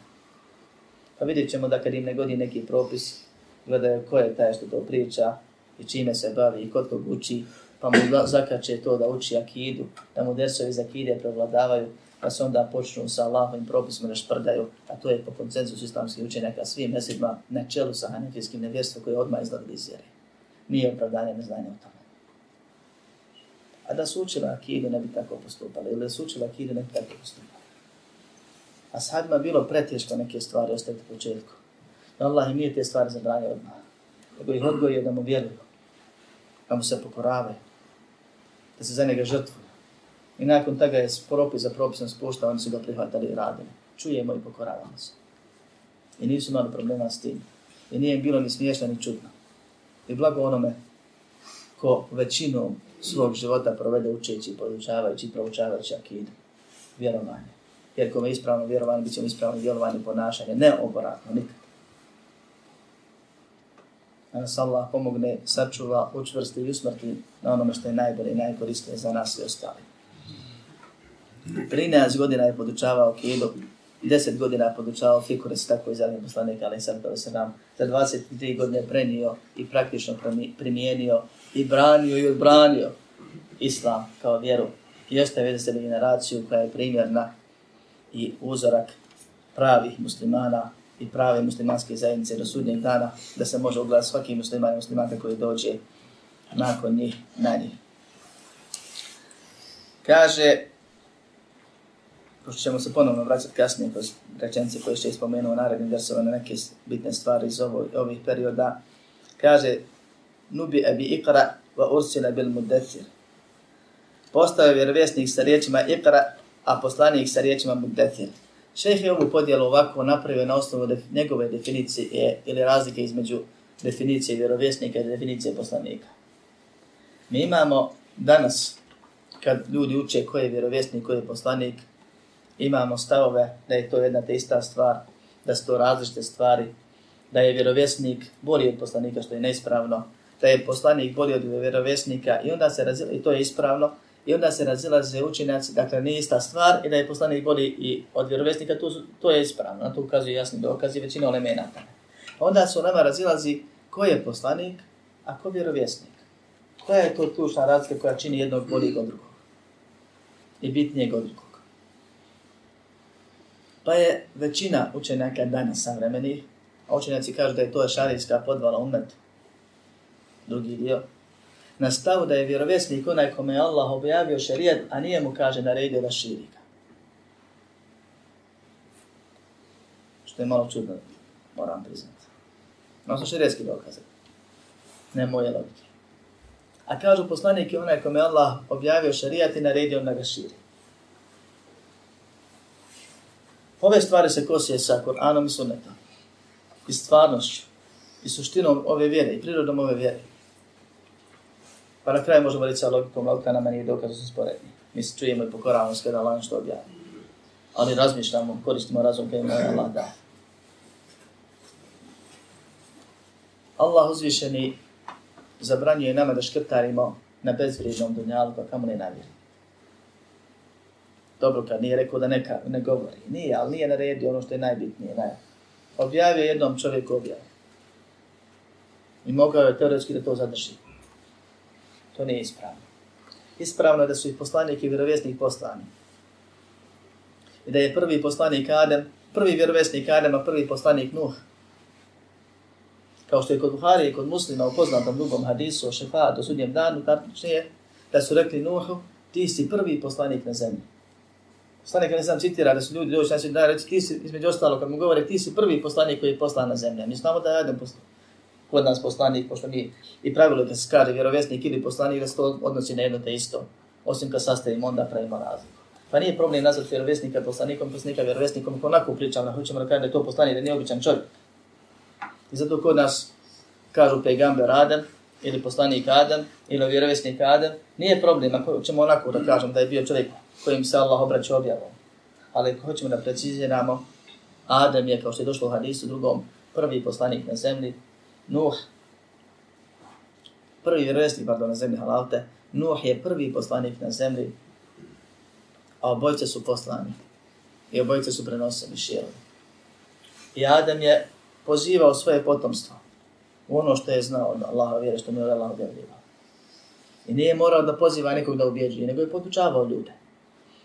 Speaker 1: Pa vidjet ćemo da kad im ne godi neki propis, gledaju ko je taj što to priča i čime se bavi i kod kog uči, pa mu zakače to da uči akidu, da mu desovi za akide prevladavaju, pa se onda počnu sa Allahovim propisima da šprdaju, a to je po koncenzusu islamskih učenjaka svim mesidima na čelu sa hanefijskim nevjerstvom koje odmah izgledali iz vjere. Nije opravdanje neznanje o tome. A da su učila akidu ne bi tako postupali, ili da su učila akidu ne bi tako postupali. A sadima bilo pretješko neke stvari ostaviti u početku. I Allah im nije te stvari zabranio odmah. Nego ih odgojio da mu vjeruju, da mu se pokoravaju, da se za njega žrtvuju. I nakon toga je propis za propisom spušta, oni su ga prihvatali i radili. Čujemo i pokoravamo se. I nisu imali problema s tim. I nije bilo ni smiješno ni čudno. I blago onome ko većinu svog života provede učeći, podučavajući proučavajući akidu. Vjerovanje. Jer kome ispravno vjerovanje, bit ćemo ispravno vjerovanje ponašanje. Ne oboratno, nikad. da nas Allah pomogne, sačuva, učvrsti i usmrti na onome što je najbolje i najkoristije za nas i ostali. 13 godina je podučavao Kidu, 10 godina je podučavao Fikure, se tako i poslanika, poslanik, ali sad to se nam za 23 godine prenio i praktično primijenio i branio i odbranio Islam kao vjeru i ostavio se generaciju koja je primjerna i uzorak pravih muslimana i prave muslimanske zajednice do sudnjeg dana, da se može ugledati svaki musliman i muslimanka koji dođe nakon njih na njih. Kaže, pošto ćemo se ponovno vraćati kasnije kroz rečenice koje će ispomenuo narednim drsova na neke bitne stvari iz ovo, ovih perioda, kaže, nubi abi ikra wa ursila bil mudathir. Postao je vjerovjesnik sa riječima ikra, a poslanik sa riječima mudathir. Šejh je ovu podjelu ovako napravio na osnovu def, njegove definicije ili razlike između definicije vjerovjesnika i definicije poslanika. Mi imamo danas, kad ljudi uče ko je vjerovjesnik, ko je poslanik, imamo stavove da je to jedna te ista stvar, da su to različite stvari, da je vjerovjesnik bolji od poslanika, što je neispravno, da je poslanik bolji od vjerovjesnika i onda se razila, i to je ispravno, i onda se razilaze učenjaci, dakle nije ista stvar i da je poslanik bolji i od vjerovjesnika, to, to je ispravno, na to ukazuje jasni dokaz i većina elemenata. Onda su nama razilazi ko je poslanik, a ko vjerovjesnik. Koja je to tušna razlika koja čini jednog boljeg od drugog i bitnijeg od drugog. Pa je većina učenjaka danas savremenih, a učenjaci kažu da je to šarijska podvala umet, drugi dio, na stavu da je vjerovjesnik onaj kome je Allah objavio šarijat, a nije mu kaže naredio rejde da širi ga. Što je malo čudno, moram priznati. No su širijetski dokaze. Ne moje logike. A kažu poslanik je onaj kome je Allah objavio šerijat i naredio da ga širi. Ove stvari se kosije sa Koranom i Sunnetom. I stvarnošću. I suštinom ove vjere. I prirodom ove vjere. Pa na kraju možemo reći sa logikom, logika nama nije dokaz da su sporedni. Mi se čujemo i pokoravamo s kada Allah ono što objavi. Ali razmišljamo, koristimo razum kada ima Allah da. Allah uzvišeni zabranjuje nama da škrtarimo na bezvrijednom dunjalu, pa kamo ne navjeri. Dobro, kad nije rekao da neka, ne govori. Nije, ali nije naredio ono što je najbitnije. Ne. Objavio jednom čovjeku objavio. I mogao je teoretski da to zadrži. To nije ispravno. Ispravno je da su i poslanik i vjerovjesnik poslani. I da je prvi poslanik Adem, prvi vjerovjesnik Adem, a prvi poslanik Nuh. Kao što je kod Buhari i kod muslima u poznatom drugom hadisu o šefatu, do sudnjem danu, tačnije, da su rekli Nuhu, ti si prvi poslanik na zemlji. Poslanik ne znam citira da su ljudi došli na svijet da reći ti si između ostalo kad mu govore ti si prvi poslanik koji je poslan na zemlju. Mi znamo da je Adam poslan. Kod nas poslanik, pošto mi i pravilo da se kaže vjerovjesnik ili poslanik da se to odnosi na jedno te isto. Osim kad sastavimo onda pravimo razliku. Pa nije problem nazvati vjerovjesnika poslanikom, poslanika vjerovjesnikom, ako onako pričam, na ono, hoćemo da kažem da je to poslanik, da nije običan čovjek. I zato kod nas kažu pegamber Adam, ili poslanik Adam, ili vjerovjesnik Adam, nije problem ako ćemo onako da kažem da je bio čovjek kojim se Allah obraća objavom. Ali ako hoćemo da preciziramo, Adam je, kao što je došlo u hadisu drugom, prvi poslanik na zemlji, Nuh, prvi vjerovjesnik, pardon, na zemlji halalte, Nuh je prvi poslanik na zemlji, a obojce su poslani. I obojce su prenosili širom. I Adam je pozivao svoje potomstvo u ono što je znao od Allaha vjere, što mi je Allah objavljivao. I nije morao da poziva nekog da ubjeđuje, nego je podučavao ljude.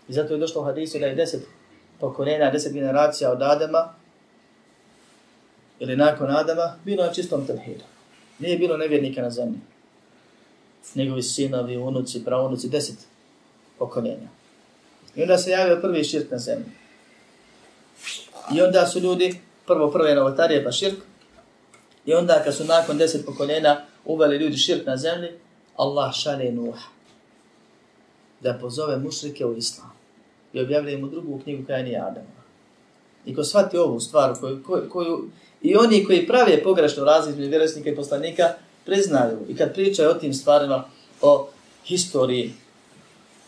Speaker 1: I zato je došlo u hadisu da je deset pokolenja, deset generacija od Adama, ili nakon Adama, bilo na čistom tevhidu. Nije bilo nevjernika na zemlji. Njegovi sinovi, unuci, praunuci, deset pokolenja. I onda se javio prvi širk na zemlji. I onda su ljudi, prvo prve novotarije pa širk, i onda kad su nakon deset pokolenja uveli ljudi širk na zemlji, Allah šalje Nuha da pozove mušrike u islam i objavljuje mu drugu knjigu koja nije Adama. I ko shvati ovu stvar koju, koju, koju i oni koji prave pogrešnu razliku između vjerovjesnika i poslanika priznaju i kad pričaju o tim stvarima o historiji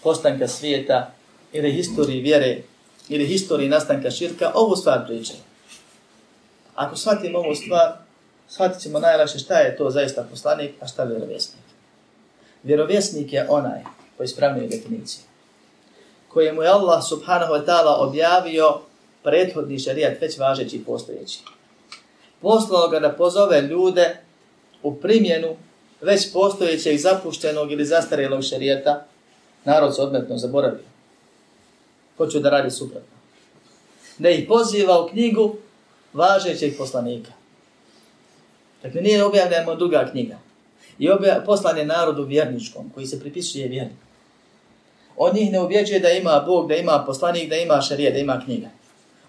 Speaker 1: postanka svijeta ili historiji vjere ili historiji nastanka širka, ovu stvar pričaju. Ako shvatimo ovu stvar, shvatit ćemo najlakše šta je to zaista poslanik, a šta vjerovjesnik. Vjerovjesnik je onaj po ispravnoj definiciji, kojemu je Allah subhanahu wa ta'ala objavio prethodni šarijat, već važeći i postojeći. Poslao ga da pozove ljude u primjenu već postojećeg zapuštenog ili zastarelog šarijata, narod se odmetno zaboravio. Hoću da radi suprotno. Da ih poziva u knjigu važećeg poslanika. Dakle, nije objavljena druga knjiga. I obja, poslan je narodu vjerničkom, koji se pripisuje vjerniku. On njih ne ubjeđuje da ima Bog, da ima poslanik, da ima šarije, da ima knjiga.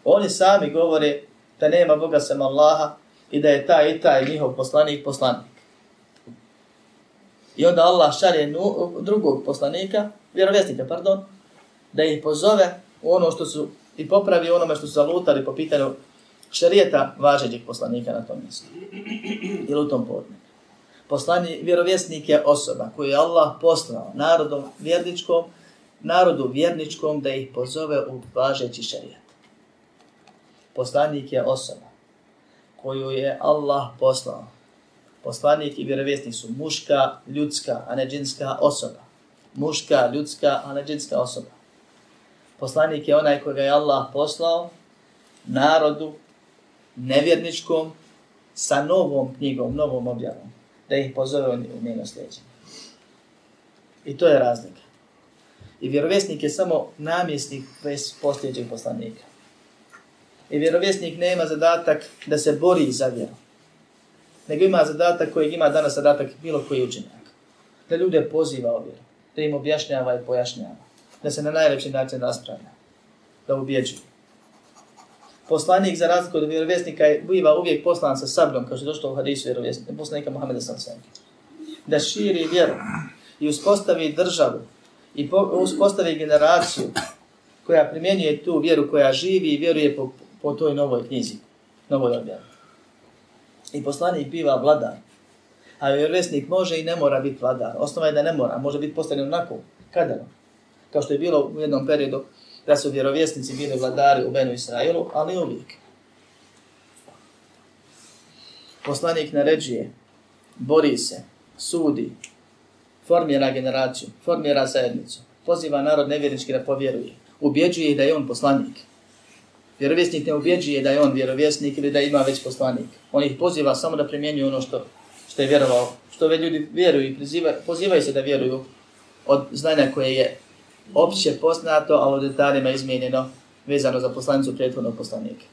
Speaker 1: Oni sami govore da nema Boga sem Allaha i da je taj i taj njihov poslanik poslanik. I onda Allah šalje drugog poslanika, vjerovjesnika, pardon, da ih pozove u ono što su i popravi onome što su zalutali po pitanju šarijeta važećih poslanika na tom mjestu. Ili u tom podne. Poslani, vjerovjesnik je osoba koju je Allah poslao narodom vjerničkom, narodu vjerničkom da ih pozove u važeći šarijat. Poslanik je osoba koju je Allah poslao. Poslanik i vjerovjesnik su muška, ljudska, a ne džinska osoba. Muška, ljudska, a ne džinska osoba. Poslanik je onaj koga je Allah poslao narodu nevjerničkom sa novom knjigom, novom objavom, da ih pozove u njeno sljeđenje. I to je razlika. I vjerovjesnik je samo namjesnik bez posljednjeg poslanika. I vjerovjesnik nema zadatak da se bori za vjeru. Nego ima zadatak kojeg ima danas zadatak bilo koji učenjak. Da ljude poziva o vjeru. Da im objašnjava i pojašnjava. Da se na najlepši način raspravlja. Da ubjeđuje. Poslanik za razliku od vjerovjesnika je biva uvijek poslan sa sabljom, kao što je došlo u hadisu vjerovjesnika, poslanika Muhammeda sa. Da širi vjeru i uspostavi državu i uspostavi generaciju koja primjenjuje tu vjeru, koja živi i vjeruje po, po toj novoj knjizi, novoj objavi. I poslanik biva vladar. A vjerovjesnik može i ne mora biti vladar. Osnova je da ne mora, može biti postavljen onako, kadano. Kao što je bilo u jednom periodu da su vjerovjesnici bili vladari u Benu Israilu, ali uvijek. Poslanik naređuje, bori se, sudi, formira generaciju, formira zajednicu, poziva narod nevjernički da povjeruje, ubjeđuje da je on poslanik. Vjerovjesnik ne ubjeđuje da je on vjerovjesnik ili da ima već poslanik. On ih poziva samo da primjenjuju ono što, što je vjerovao, što ve ljudi vjeruju i priziva, pozivaju se da vjeruju od znanja koje je opće poznato, ali u detaljima izmijenjeno vezano za poslanicu prethodnog poslanika.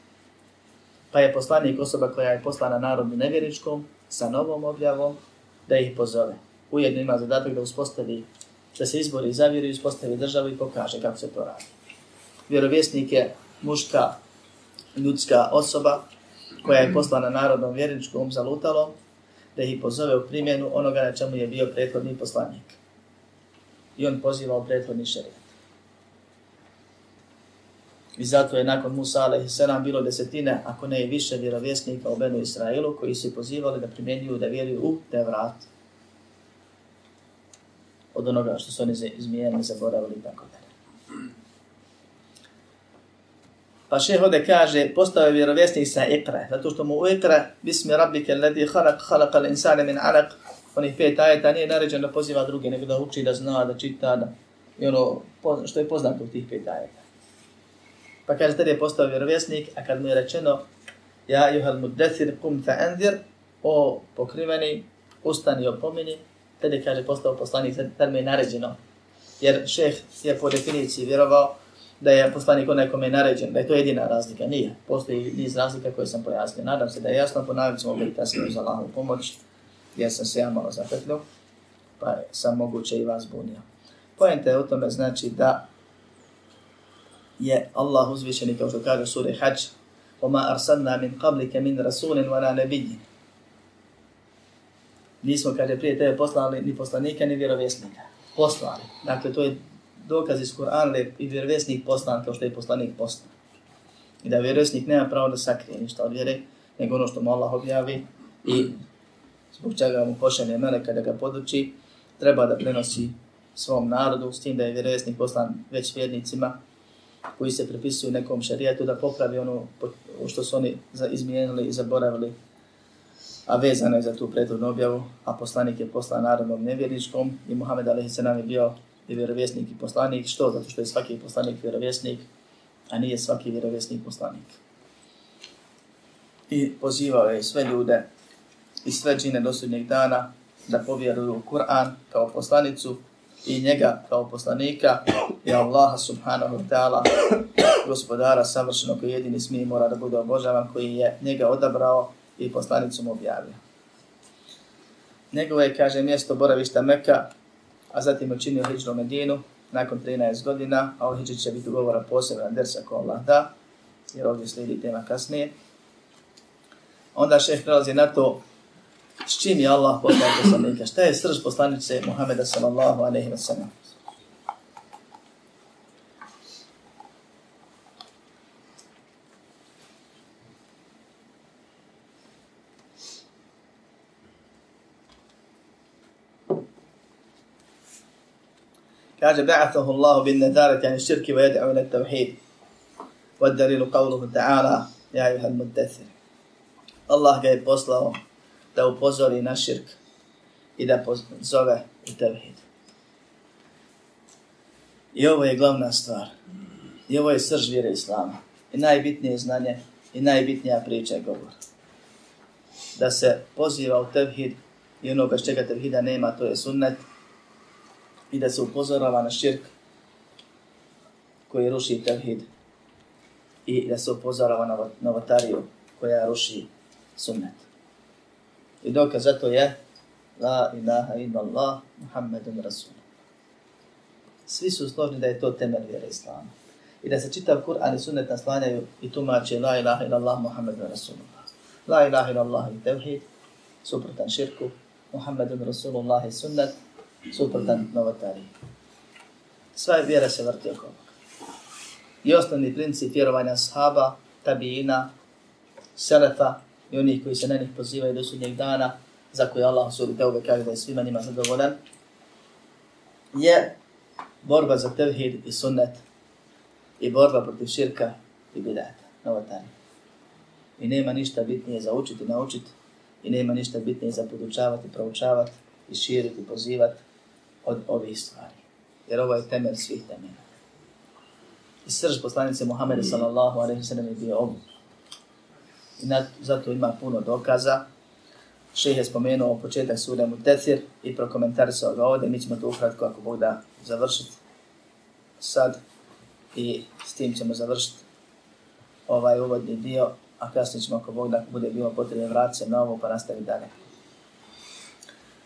Speaker 1: Pa je poslanik osoba koja je poslana narodu nevjeričkom sa novom objavom da ih pozove. Ujedno ima zadatak da uspostavi, da se izbori za vjeru i uspostavi državu i pokaže kako se to radi. Vjerovjesnik je muška ljudska osoba koja je poslana narodnom vjerničkom zalutalom da ih pozove u primjenu onoga na čemu je bio prethodni poslanik i on pozivao prethodni šerijat. I zato je nakon Musa a.s. bilo desetine, ako ne i više vjerovjesnika u Benu Israilu, koji se pozivali da primjenjuju, da vjeruju u te vrat. Od onoga što su oni izmijenili, zaboravili i tako dalje. Pa šeh ovdje kaže, postao je vjerovjesnik sa ikra, zato što mu u ikra, bismi rabbike ledi halak, halak al insane min alak, onih pet ajeta nije naređeno da poziva druge, nego da uči, da zna, da čita, da, i ono što je poznato u tih pet ajeta. Pa kaže, tada je postao vjerovjesnik, a kad mu je rečeno, ja juhal muddesir kum fa o pokriveni, ustani opomini, tada kaže, postao poslanik, tada mu je naređeno. Jer šeh je po definiciji vjerovao da je poslanik onaj kome je naređen, da je to jedina razlika. Nije. Postoji niz razlika koje sam pojasnio. Nadam se da je jasno, ponavljam ćemo opet kasnije za Allahovu pomoć jer sam se ja malo zapetljio, pa sam moguće i vas bunio. Pojenta je u tome znači da je Allah uzvišeni kao što kaže sura Hajj وَمَا أَرْسَلْنَا مِنْ قَبْلِكَ مِنْ رَسُولٍ وَلَا نَبِيٍّ Nismo, kaže, prije tebe poslali ni poslanika, ni vjerovjesnika. Poslali. Dakle, to je dokaz iz Kur'ana i vjerovjesnik poslan kao što je poslanik poslan. I da vjerovjesnik nema pravo da sakrije ništa od vjere, nego ono što mu Allah objavi i zbog čega mu pošalje meleka da ga poduči, treba da prenosi svom narodu, s tim da je vjerovjesnik poslan već vjernicima koji se prepisuju nekom šarijetu da popravi ono što su oni izmijenili i zaboravili a vezano je za tu prethodnu objavu, a poslanik je poslan narodnom nevjerničkom i Muhammed a.s. je bio i vjerovjesnik i poslanik. Što? Zato što je svaki poslanik vjerovjesnik, a nije svaki vjerovjesnik poslanik. I pozivao je sve ljude i sve džine do sudnjeg dana da povjeruju u Kur'an kao poslanicu i njega kao poslanika i Allaha subhanahu wa ta'ala gospodara savršenog koji jedini smije mora da bude obožavan koji je njega odabrao i poslanicu mu objavio. Njegovo je, kaže, mjesto boravišta Meka, a zatim učinio Hidžnu Medinu nakon 13 godina, a o Hidži će biti govora posebna dersa ko Allah da, jer ovdje slijedi tema kasnije. Onda šeh prelazi na to s čim je Allah poslao poslanika, šta je srž poslanice Muhameda sallallahu alaihi wa sallam. Kaže, ba'athahu Allahu bin nadarati ani širki wa yad'u ila tawhid. Wa dalil qawluhu ta'ala, ja ayuha al-muddathir. Allah ga je poslao da upozori na širk i da zove u tevhid. I ovo je glavna stvar. I ovo je srž vjere Islama. I najbitnije znanje i najbitnija priča je govor. Da se poziva u tevhid i onoga bez čega tevhida nema, to je sunnet. I da se upozorava na širk koji ruši tevhid. I da se upozorava na novotariju koja ruši sunnet. I dokaz za to je La ilaha illa Allah Muhammedun Rasul. Svi su složni da je to temelj vjere Islama. I da se čitav Kur'an i sunnet naslanjaju i tumače La ilaha illa Allah Muhammedun Rasulullah. La ilaha illa Allah i tevhid, suprotan širku, Muhammedun Rasulullah i sunnet, suprotan novotariji. Sva vjera se vrti oko ovoga. I osnovni princip vjerovanja sahaba, tabijina, selefa, i onih koji se na njih pozivaju do sudnjeg dana, za koje Allah suri teube kaže da je svima njima zadovoljan, je borba za tevhid i sunnet i borba protiv širka i bidata, novotanje. I nema ništa bitnije za učiti, naučiti, i nema ništa bitnije za podučavati, proučavati i širiti, pozivati od ovih stvari. Jer ovo je temelj svih temelja. I srž poslanice Muhammeda sallallahu alaihi sallam je bio ovu i na, zato ima puno dokaza. Šeh je spomenuo početak suda mu Tethir i prokomentarisao ga ovdje. Mi ćemo to ukratko ako Bog da završiti sad i s tim ćemo završiti ovaj uvodni dio, a kasnije ćemo ako Bog da ako bude bilo potrebno vratiti se na ovo pa nastaviti dalje.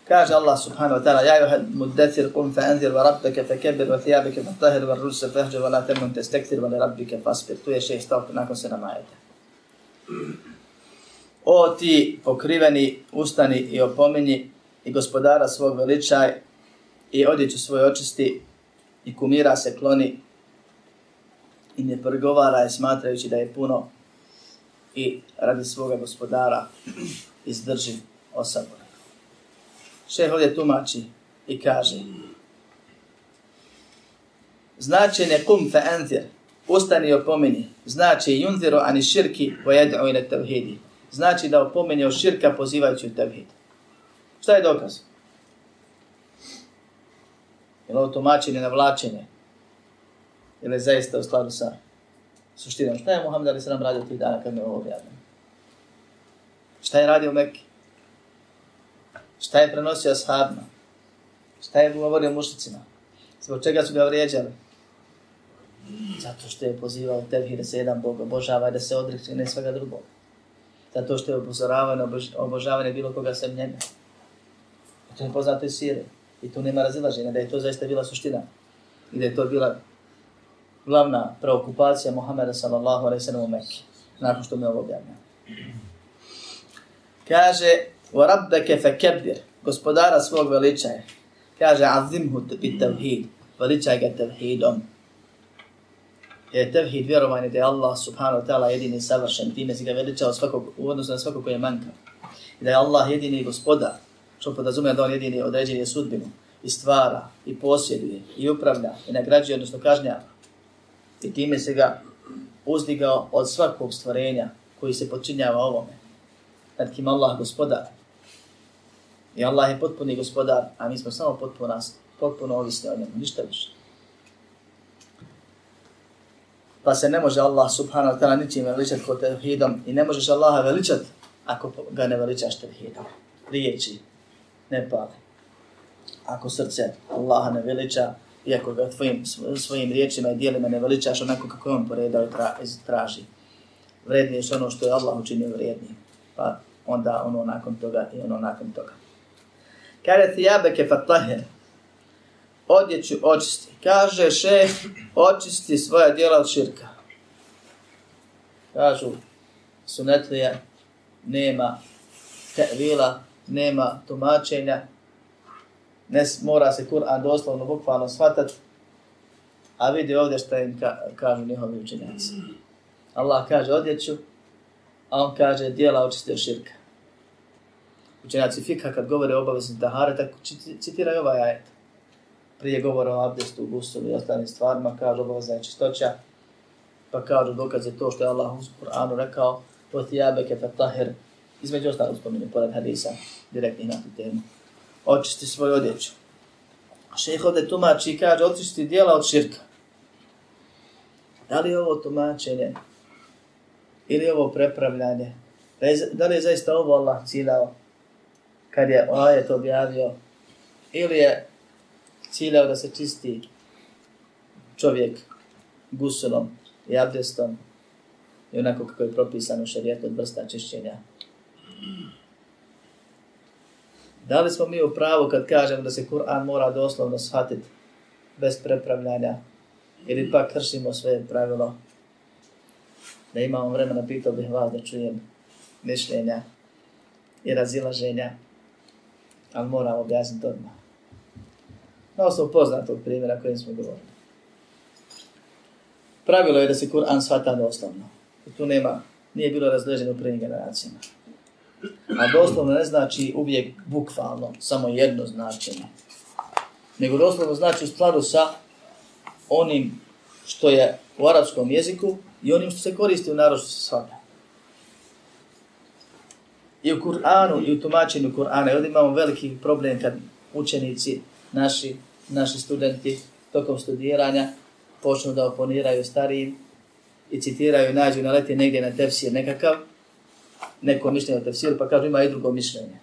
Speaker 1: Kaže Allah subhanahu wa ta'ala, Ja juha muddathir kum fa anzir wa rabbeke fa kebir wa thijabike fa tahir wa russe fahđe wa la temum te stektir wa li rabbike faspir. Tu je šest stavka nakon se namajete. O ti pokriveni, ustani i opomeni i gospodara svog veličaj i odjeću svoje očisti i kumira se kloni i ne pregovara je smatrajući da je puno i radi svoga gospodara izdrži osabore. Šeh ovdje tumači i kaže značenje kum fe anzir ustani i opomeni, znači yunziru ani širki wa yad'u ila tevhidi. Znači da opomeni o širka pozivajući u tevhid. Šta je dokaz? Je li ovo tumačenje na vlačenje? Ili zaista u skladu sa suštinom? Šta je Muhammed Ali Sram radio tih dana kad me je ovo objavljeno? Šta je radio Mekke? Šta je prenosio ashabima? Šta je govorio mušicima? Zbog čega su ga vrijeđali? Zato što je pozivao tebi da se jedan Bog obožava i da se odreći ne svega drugog. Zato što je upozoravao na obožavanje bilo koga sem njega. I to je poznato iz sire. I tu nema razilaženja da je to zaista bila suština. I da je to bila glavna preokupacija Muhammeda sallallahu alaihi sallam u Mekke. Nakon što mi ovo objavlja. Kaže, u rabbeke gospodara svog veličaja. Kaže, azimhu bit tevhid, veličaj ga tevhidom je tevhid vjerovanje da je Allah subhanahu wa ta'ala jedini savršen, time si ga veličao svakog, u odnosu na svakog koji je manjkav. I da je Allah jedini gospodar, što podrazumije da on jedini određenje sudbinu, i stvara, i posjeduje, i upravlja, i nagrađuje, odnosno kažnjava. I time se ga uzdigao od svakog stvorenja koji se počinjava ovome. nad kim Allah gospodar. I Allah je potpuni gospodar, a mi smo samo potpuno, potpuno ovisni o njemu, ništa više. Pa se ne može Allah subhanahu wa ta'ala ničim veličati kod tevhidom i ne možeš Allaha veličati ako ga ne veličaš tevhidom. Riječi ne pali. Ako srce Allaha ne veliča, iako ga tvojim, svojim riječima i dijelima ne veličaš onako kako on poredao i tra, traži. Vrednije je ono što je Allah učinio vrijednim. Pa onda ono nakon toga i ono nakon toga. Kada ti jabeke fatlahe, odjeću očisti. Kaže šeh, očisti svoja djela od širka. Kažu, sunetlija, nema tevila, nema tumačenja, ne mora se Kur'an doslovno, bukvalno shvatati, a vidi ovdje šta im ka, kažu njihovi učenjaci. Allah kaže odjeću, a on kaže dijela očiste od širka. Učenjaci fikha kad govore o obavezni tahare, tako citiraju ovaj ajet. Prije govora o abdestu, gusulu i ostalim stvarima, kaže obavezna je čistoća, pa kažu dokaz je to što je Allah u Kur'anu rekao, to ti jabeke fatahir, između ostalog spominje, pored hadisa, direktnih na tu temu. Očisti svoju odjeću. Šejh ovdje tumači i kaže, očisti dijela od širka. Da li je ovo tumačenje ili je ovo prepravljanje? Da, da li je zaista ovo Allah ciljao kad je ajet objavio? Ili je ciljao da se čisti čovjek gusulom i abdestom i onako kako je propisano šarijetu od vrsta čišćenja? Da li smo mi u pravu kad kažemo da se Kur'an mora doslovno shvatiti bez prepravljanja ili pa kršimo sve pravilo? Da imamo vremena, pitao bih vas da čujem mišljenja i razilaženja, ali moram objasniti odmah. Na osnovu poznatog primjera kojim smo govorili. Pravilo je da se Kur'an shvata doslovno. I tu nema, nije bilo razleženo u prvim generacijama. A doslovno ne znači uvijek bukvalno, samo jedno značenje. Nego doslovno znači u skladu sa onim što je u arapskom jeziku i onim što se koristi u narodu se shvata. I u Kur'anu i u tumačenju Kur'ana. I ovdje imamo veliki problem kad učenici, naši, naši studenti, tokom studiranja, počnu da oponiraju starijim i citiraju i nađu na leti negdje na tefsir nekakav, neko mišljenje o tefsiru, pa kažu ima i drugo mišljenje.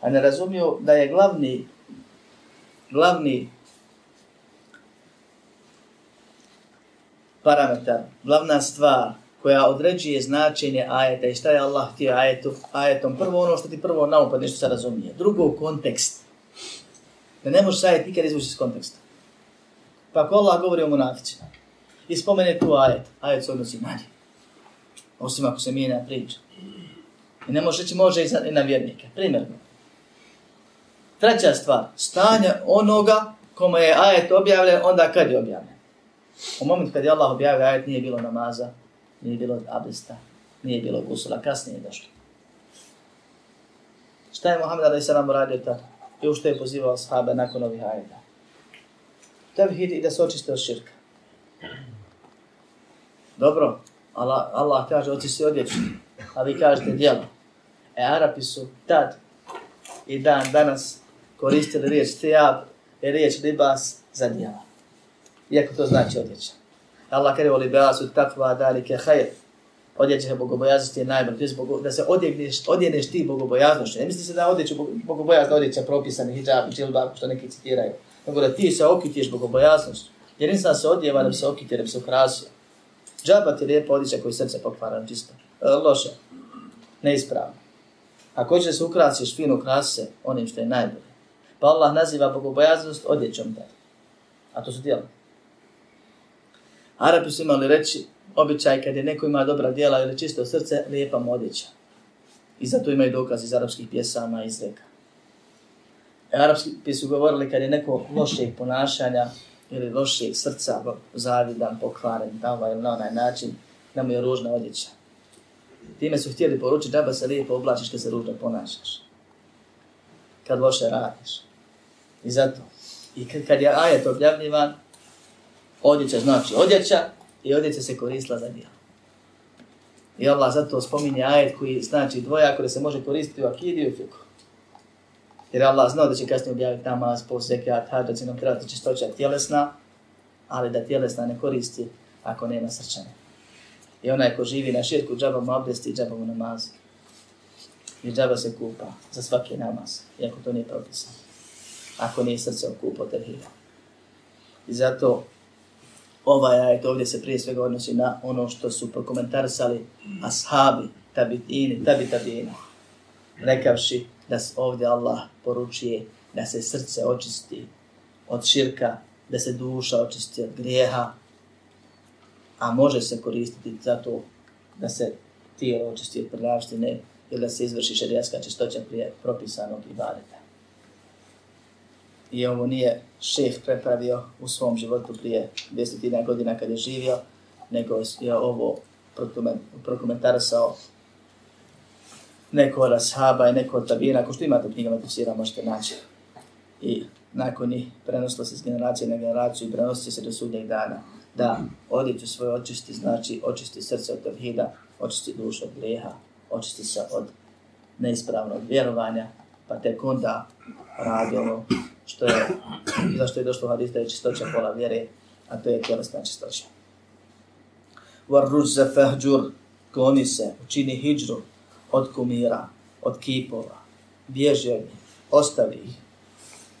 Speaker 1: A ne razumiju da je glavni, glavni parametar, glavna stvar koja određuje značenje ajeta i šta je Allah htio ajetu, ajetom. Prvo ono što ti prvo na upad nešto se razumije. Drugo, kontekst. Da ne možeš ajet nikad izvući iz konteksta. Pa ako Allah govori o munaficima i spomene tu ajet, ajet se odnosi na nje. Osim ako se mijenja priča. I ne možeš reći može i na vjernike. Primjer. Treća stvar. Stanje onoga kome je ajet objavljen onda kad je objavljen. U momentu kad je Allah objavio ajet nije bilo namaza, nije bilo abdesta, nije bilo gusula, kasnije je došlo. Šta je Muhammed a.s. Radio tada? I u što je pozivao sahabe nakon ovih ajeta? Tevhid i da se očiste od širka. Dobro, Allah, Allah kaže očisti odjeću, a vi kažete djelo. E Arapi su tad i dan danas koristili riječ tijab i riječ libas za djela. Iako to znači odjeća. Allah kada voli beasu takva dalike hajr. Odjeća bogobojaznosti je najbolj. Da se odjegneš, odjeneš ti bogobojaznošću. Ne misli se da odjeću bogobojazno odjeća propisani hijab, džilbab, što neki citiraju. Nego da ti se okitiš bogobojaznošću. Jer insan se odjeva da bi se okitio, da bi se ukrasio. Džaba ti lijepa odjeća koji srce pokvaran čisto. E, loše. Neispravno. Ako hoćeš da se ukrasiš, fino ukrasi se onim što je najbolje. Pa Allah naziva bogobojaznost odjećom taj. A to su djela. Arapi su imali reći, običaj kad je neko ima dobra djela ili čisto srce, lijepa mu odjeća. I zato imaju dokaz iz arapskih pjesama i izreka. E, arapski su govorili kad je neko lošeg ponašanja ili lošeg srca, zavidan, pokvaren, tamo ili na onaj način, da mu je ružna odjeća. Time su htjeli poručiti da se lijepo oblačiš kad se ružno ponašaš. Kad loše radiš. I zato. I kad je ajet objavljivan, odjeća znači odjeća i odjeća se koristila za djelo. I Allah zato spominje ajet koji znači dvojako da se može koristiti u akidi i u fiku. Jer Allah znao da će kasnije objaviti namaz, post, zekat, hađ, da će nam trebati čistoća tjelesna, ali da tjelesna ne koristi ako nema srčane. I onaj ko živi na širku, džaba mu abdesti i džaba mu namaz. I džaba se kupa za svaki namaz, iako to nije propisano. Ako nije srce okupo terhira. I zato ovaj ajet ovdje se prije svega odnosi na ono što su prokomentarisali ashabi, tabitini, tabitabina, rekavši da se ovdje Allah poručuje da se srce očisti od širka, da se duša očisti od grijeha, a može se koristiti za to da se tijelo očisti od prljavštine ili da se izvrši šarijaska čistoća prije propisanog ibadeta. I ovo nije šeh prepravio u svom životu prije 200 godina kad je živio, nego je ovo prokomentarisao neko od ashaba i neko od tabina, ako što imate u knjigama tefsira, možete naći. I nakon njih prenosilo se s generacije na generaciju i prenosi se do sudnjeg dana. Da odjeću svoje očisti, znači očisti srce od tevhida, očisti dušu od grijeha, očisti se od neispravnog vjerovanja, pa tek onda radi ono što je, zašto je došlo hadis da je čistoća pola vjere, a to je tjelesna čistoća. Var ruđze fahđur, kloni se, učini hijđru od kumira, od kipova, bježi od njih, ostavi ih.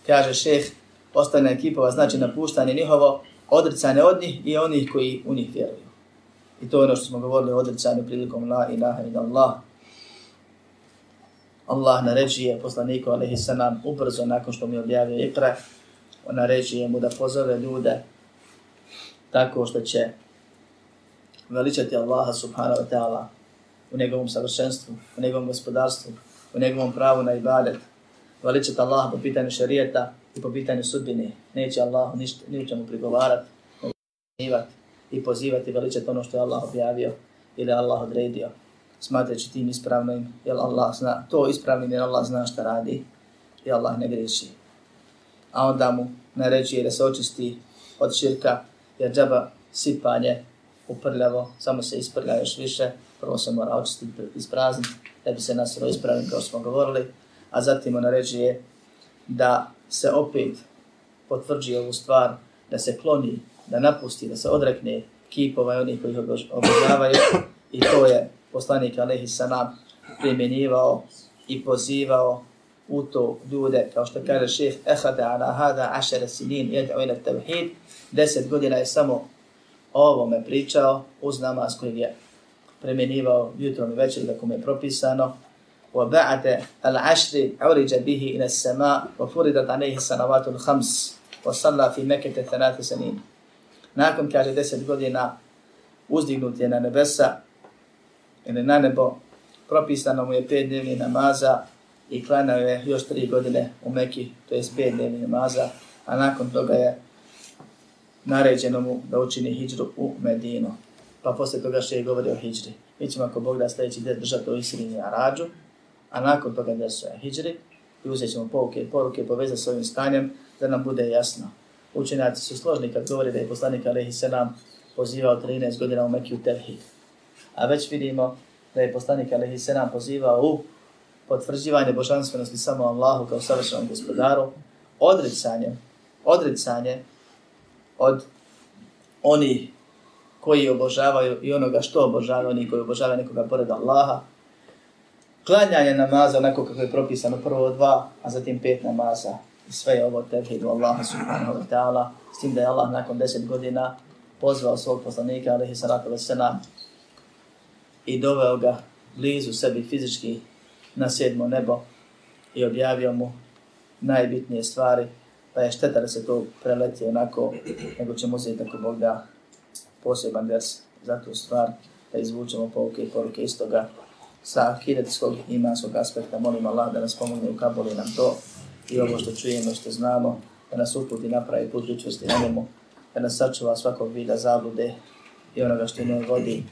Speaker 1: Kaže šeh, ostane kipova, znači napuštanje njihovo, odricanje od njih i onih koji u njih vjeruju. I to je ono što smo govorili o odricanju prilikom la ilaha in Allah. Allah naređuje poslaniku alaihi salam ubrzo nakon što mi objavio ikra, on naređuje mu da pozove ljude tako što će veličati Allaha subhanahu wa ta'ala u njegovom savršenstvu, u njegovom gospodarstvu, u njegovom pravu na ibadet, veličati Allaha po pitanju šarijeta, i po pitanju sudbine. Neće Allah ništa, ničemu prigovarati, i pozivati veličati ono što je Allah objavio ili Allah odredio. Smatrajući tim ispravnim, jer Allah zna, to ispravnim jer Allah zna šta radi i Allah ne greši. A onda mu naređuje da se očisti od širka, jer džaba sipanje uprljavo, samo se isprlja još više, prvo se mora očistiti isprazniti, da bi se nasilo ispravim kao smo govorili, a zatim mu naređuje da se opet potvrđuje ovu stvar, da se kloni, da napusti, da se odrekne kipova i onih koji ih obožavaju. I to je poslanik Alehi Sanam primjenjivao i pozivao u to ljude, kao što kaže šeheh, ehada ala hada ašere sinin jed'u ila tevhid, deset godina je samo o ovome pričao uz namaz koji je primjenjivao jutrom i večer, da kome je propisano, وبعد العشر عرج به إلى السماء وفرضت عليه السنوات الخمس وصلى في مكة ثلاث سنين nakon kaže deset godina uzdignut je na nebesa ili na nebo propisano mu je pet dnevni namaza i klanao je još tri godine u Meki, to je pet dnevni namaza, a nakon toga je naređeno mu da učini hijđru u Medinu. Pa posle toga što je govorio o hijđri. Mi ćemo ako Bog da sljedeći del držati u Isirini Arađu, a nakon toga da su hijđri i uzet ćemo poruke i poruke povezati s ovim stanjem da nam bude jasno. Učenjaci su složni kad govori da je poslanik Alehi Selam pozivao 13 godina u Mekiju Tevhid. A već vidimo da je poslanik Alehi Selam pozivao u potvrđivanje božanstvenosti samo Allahu kao savršenom gospodaru, odricanje, odricanje od oni koji obožavaju i onoga što obožavaju, oni koji obožavaju nekoga pored Allaha, klanjanje namaza onako kako je propisano prvo dva, a zatim pet namaza. I sve je ovo tevhidu Allaha subhanahu wa ta'ala. S tim da je Allah nakon deset godina pozvao svog poslanika, alihi salatu wa sallam, i doveo ga blizu sebi fizički na sedmo nebo i objavio mu najbitnije stvari, pa je šteta da se to preleti onako, nego ćemo uzeti tako Bog da poseban vers za tu stvar, da izvučemo pouke i poruke iz toga sa akidetskog imanskog aspekta. Molim Allah da nas pomogne u kaboli nam to i ovo što čujemo, što znamo, da nas uputi napravi put ličnosti na njemu, da nas sačuva svakog vida zablude i onoga što ne vodi,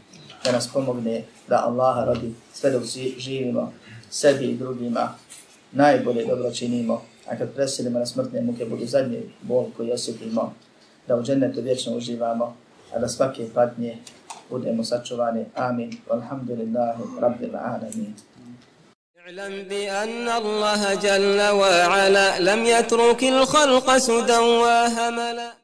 Speaker 1: da nas pomogne da Allaha radi sve dok živimo, sebi i drugima, najbolje dobro činimo, a kad preselimo na smrtne muke budu zadnji bol koji osjetimo, da u džennetu vječno uživamo, a da svake patnje budemo sačuvani. Amin. Walhamdulillahi rabbil alamin.
Speaker 2: اعلم بأن الله جل وعلا لم يترك الخلق سدى وهملا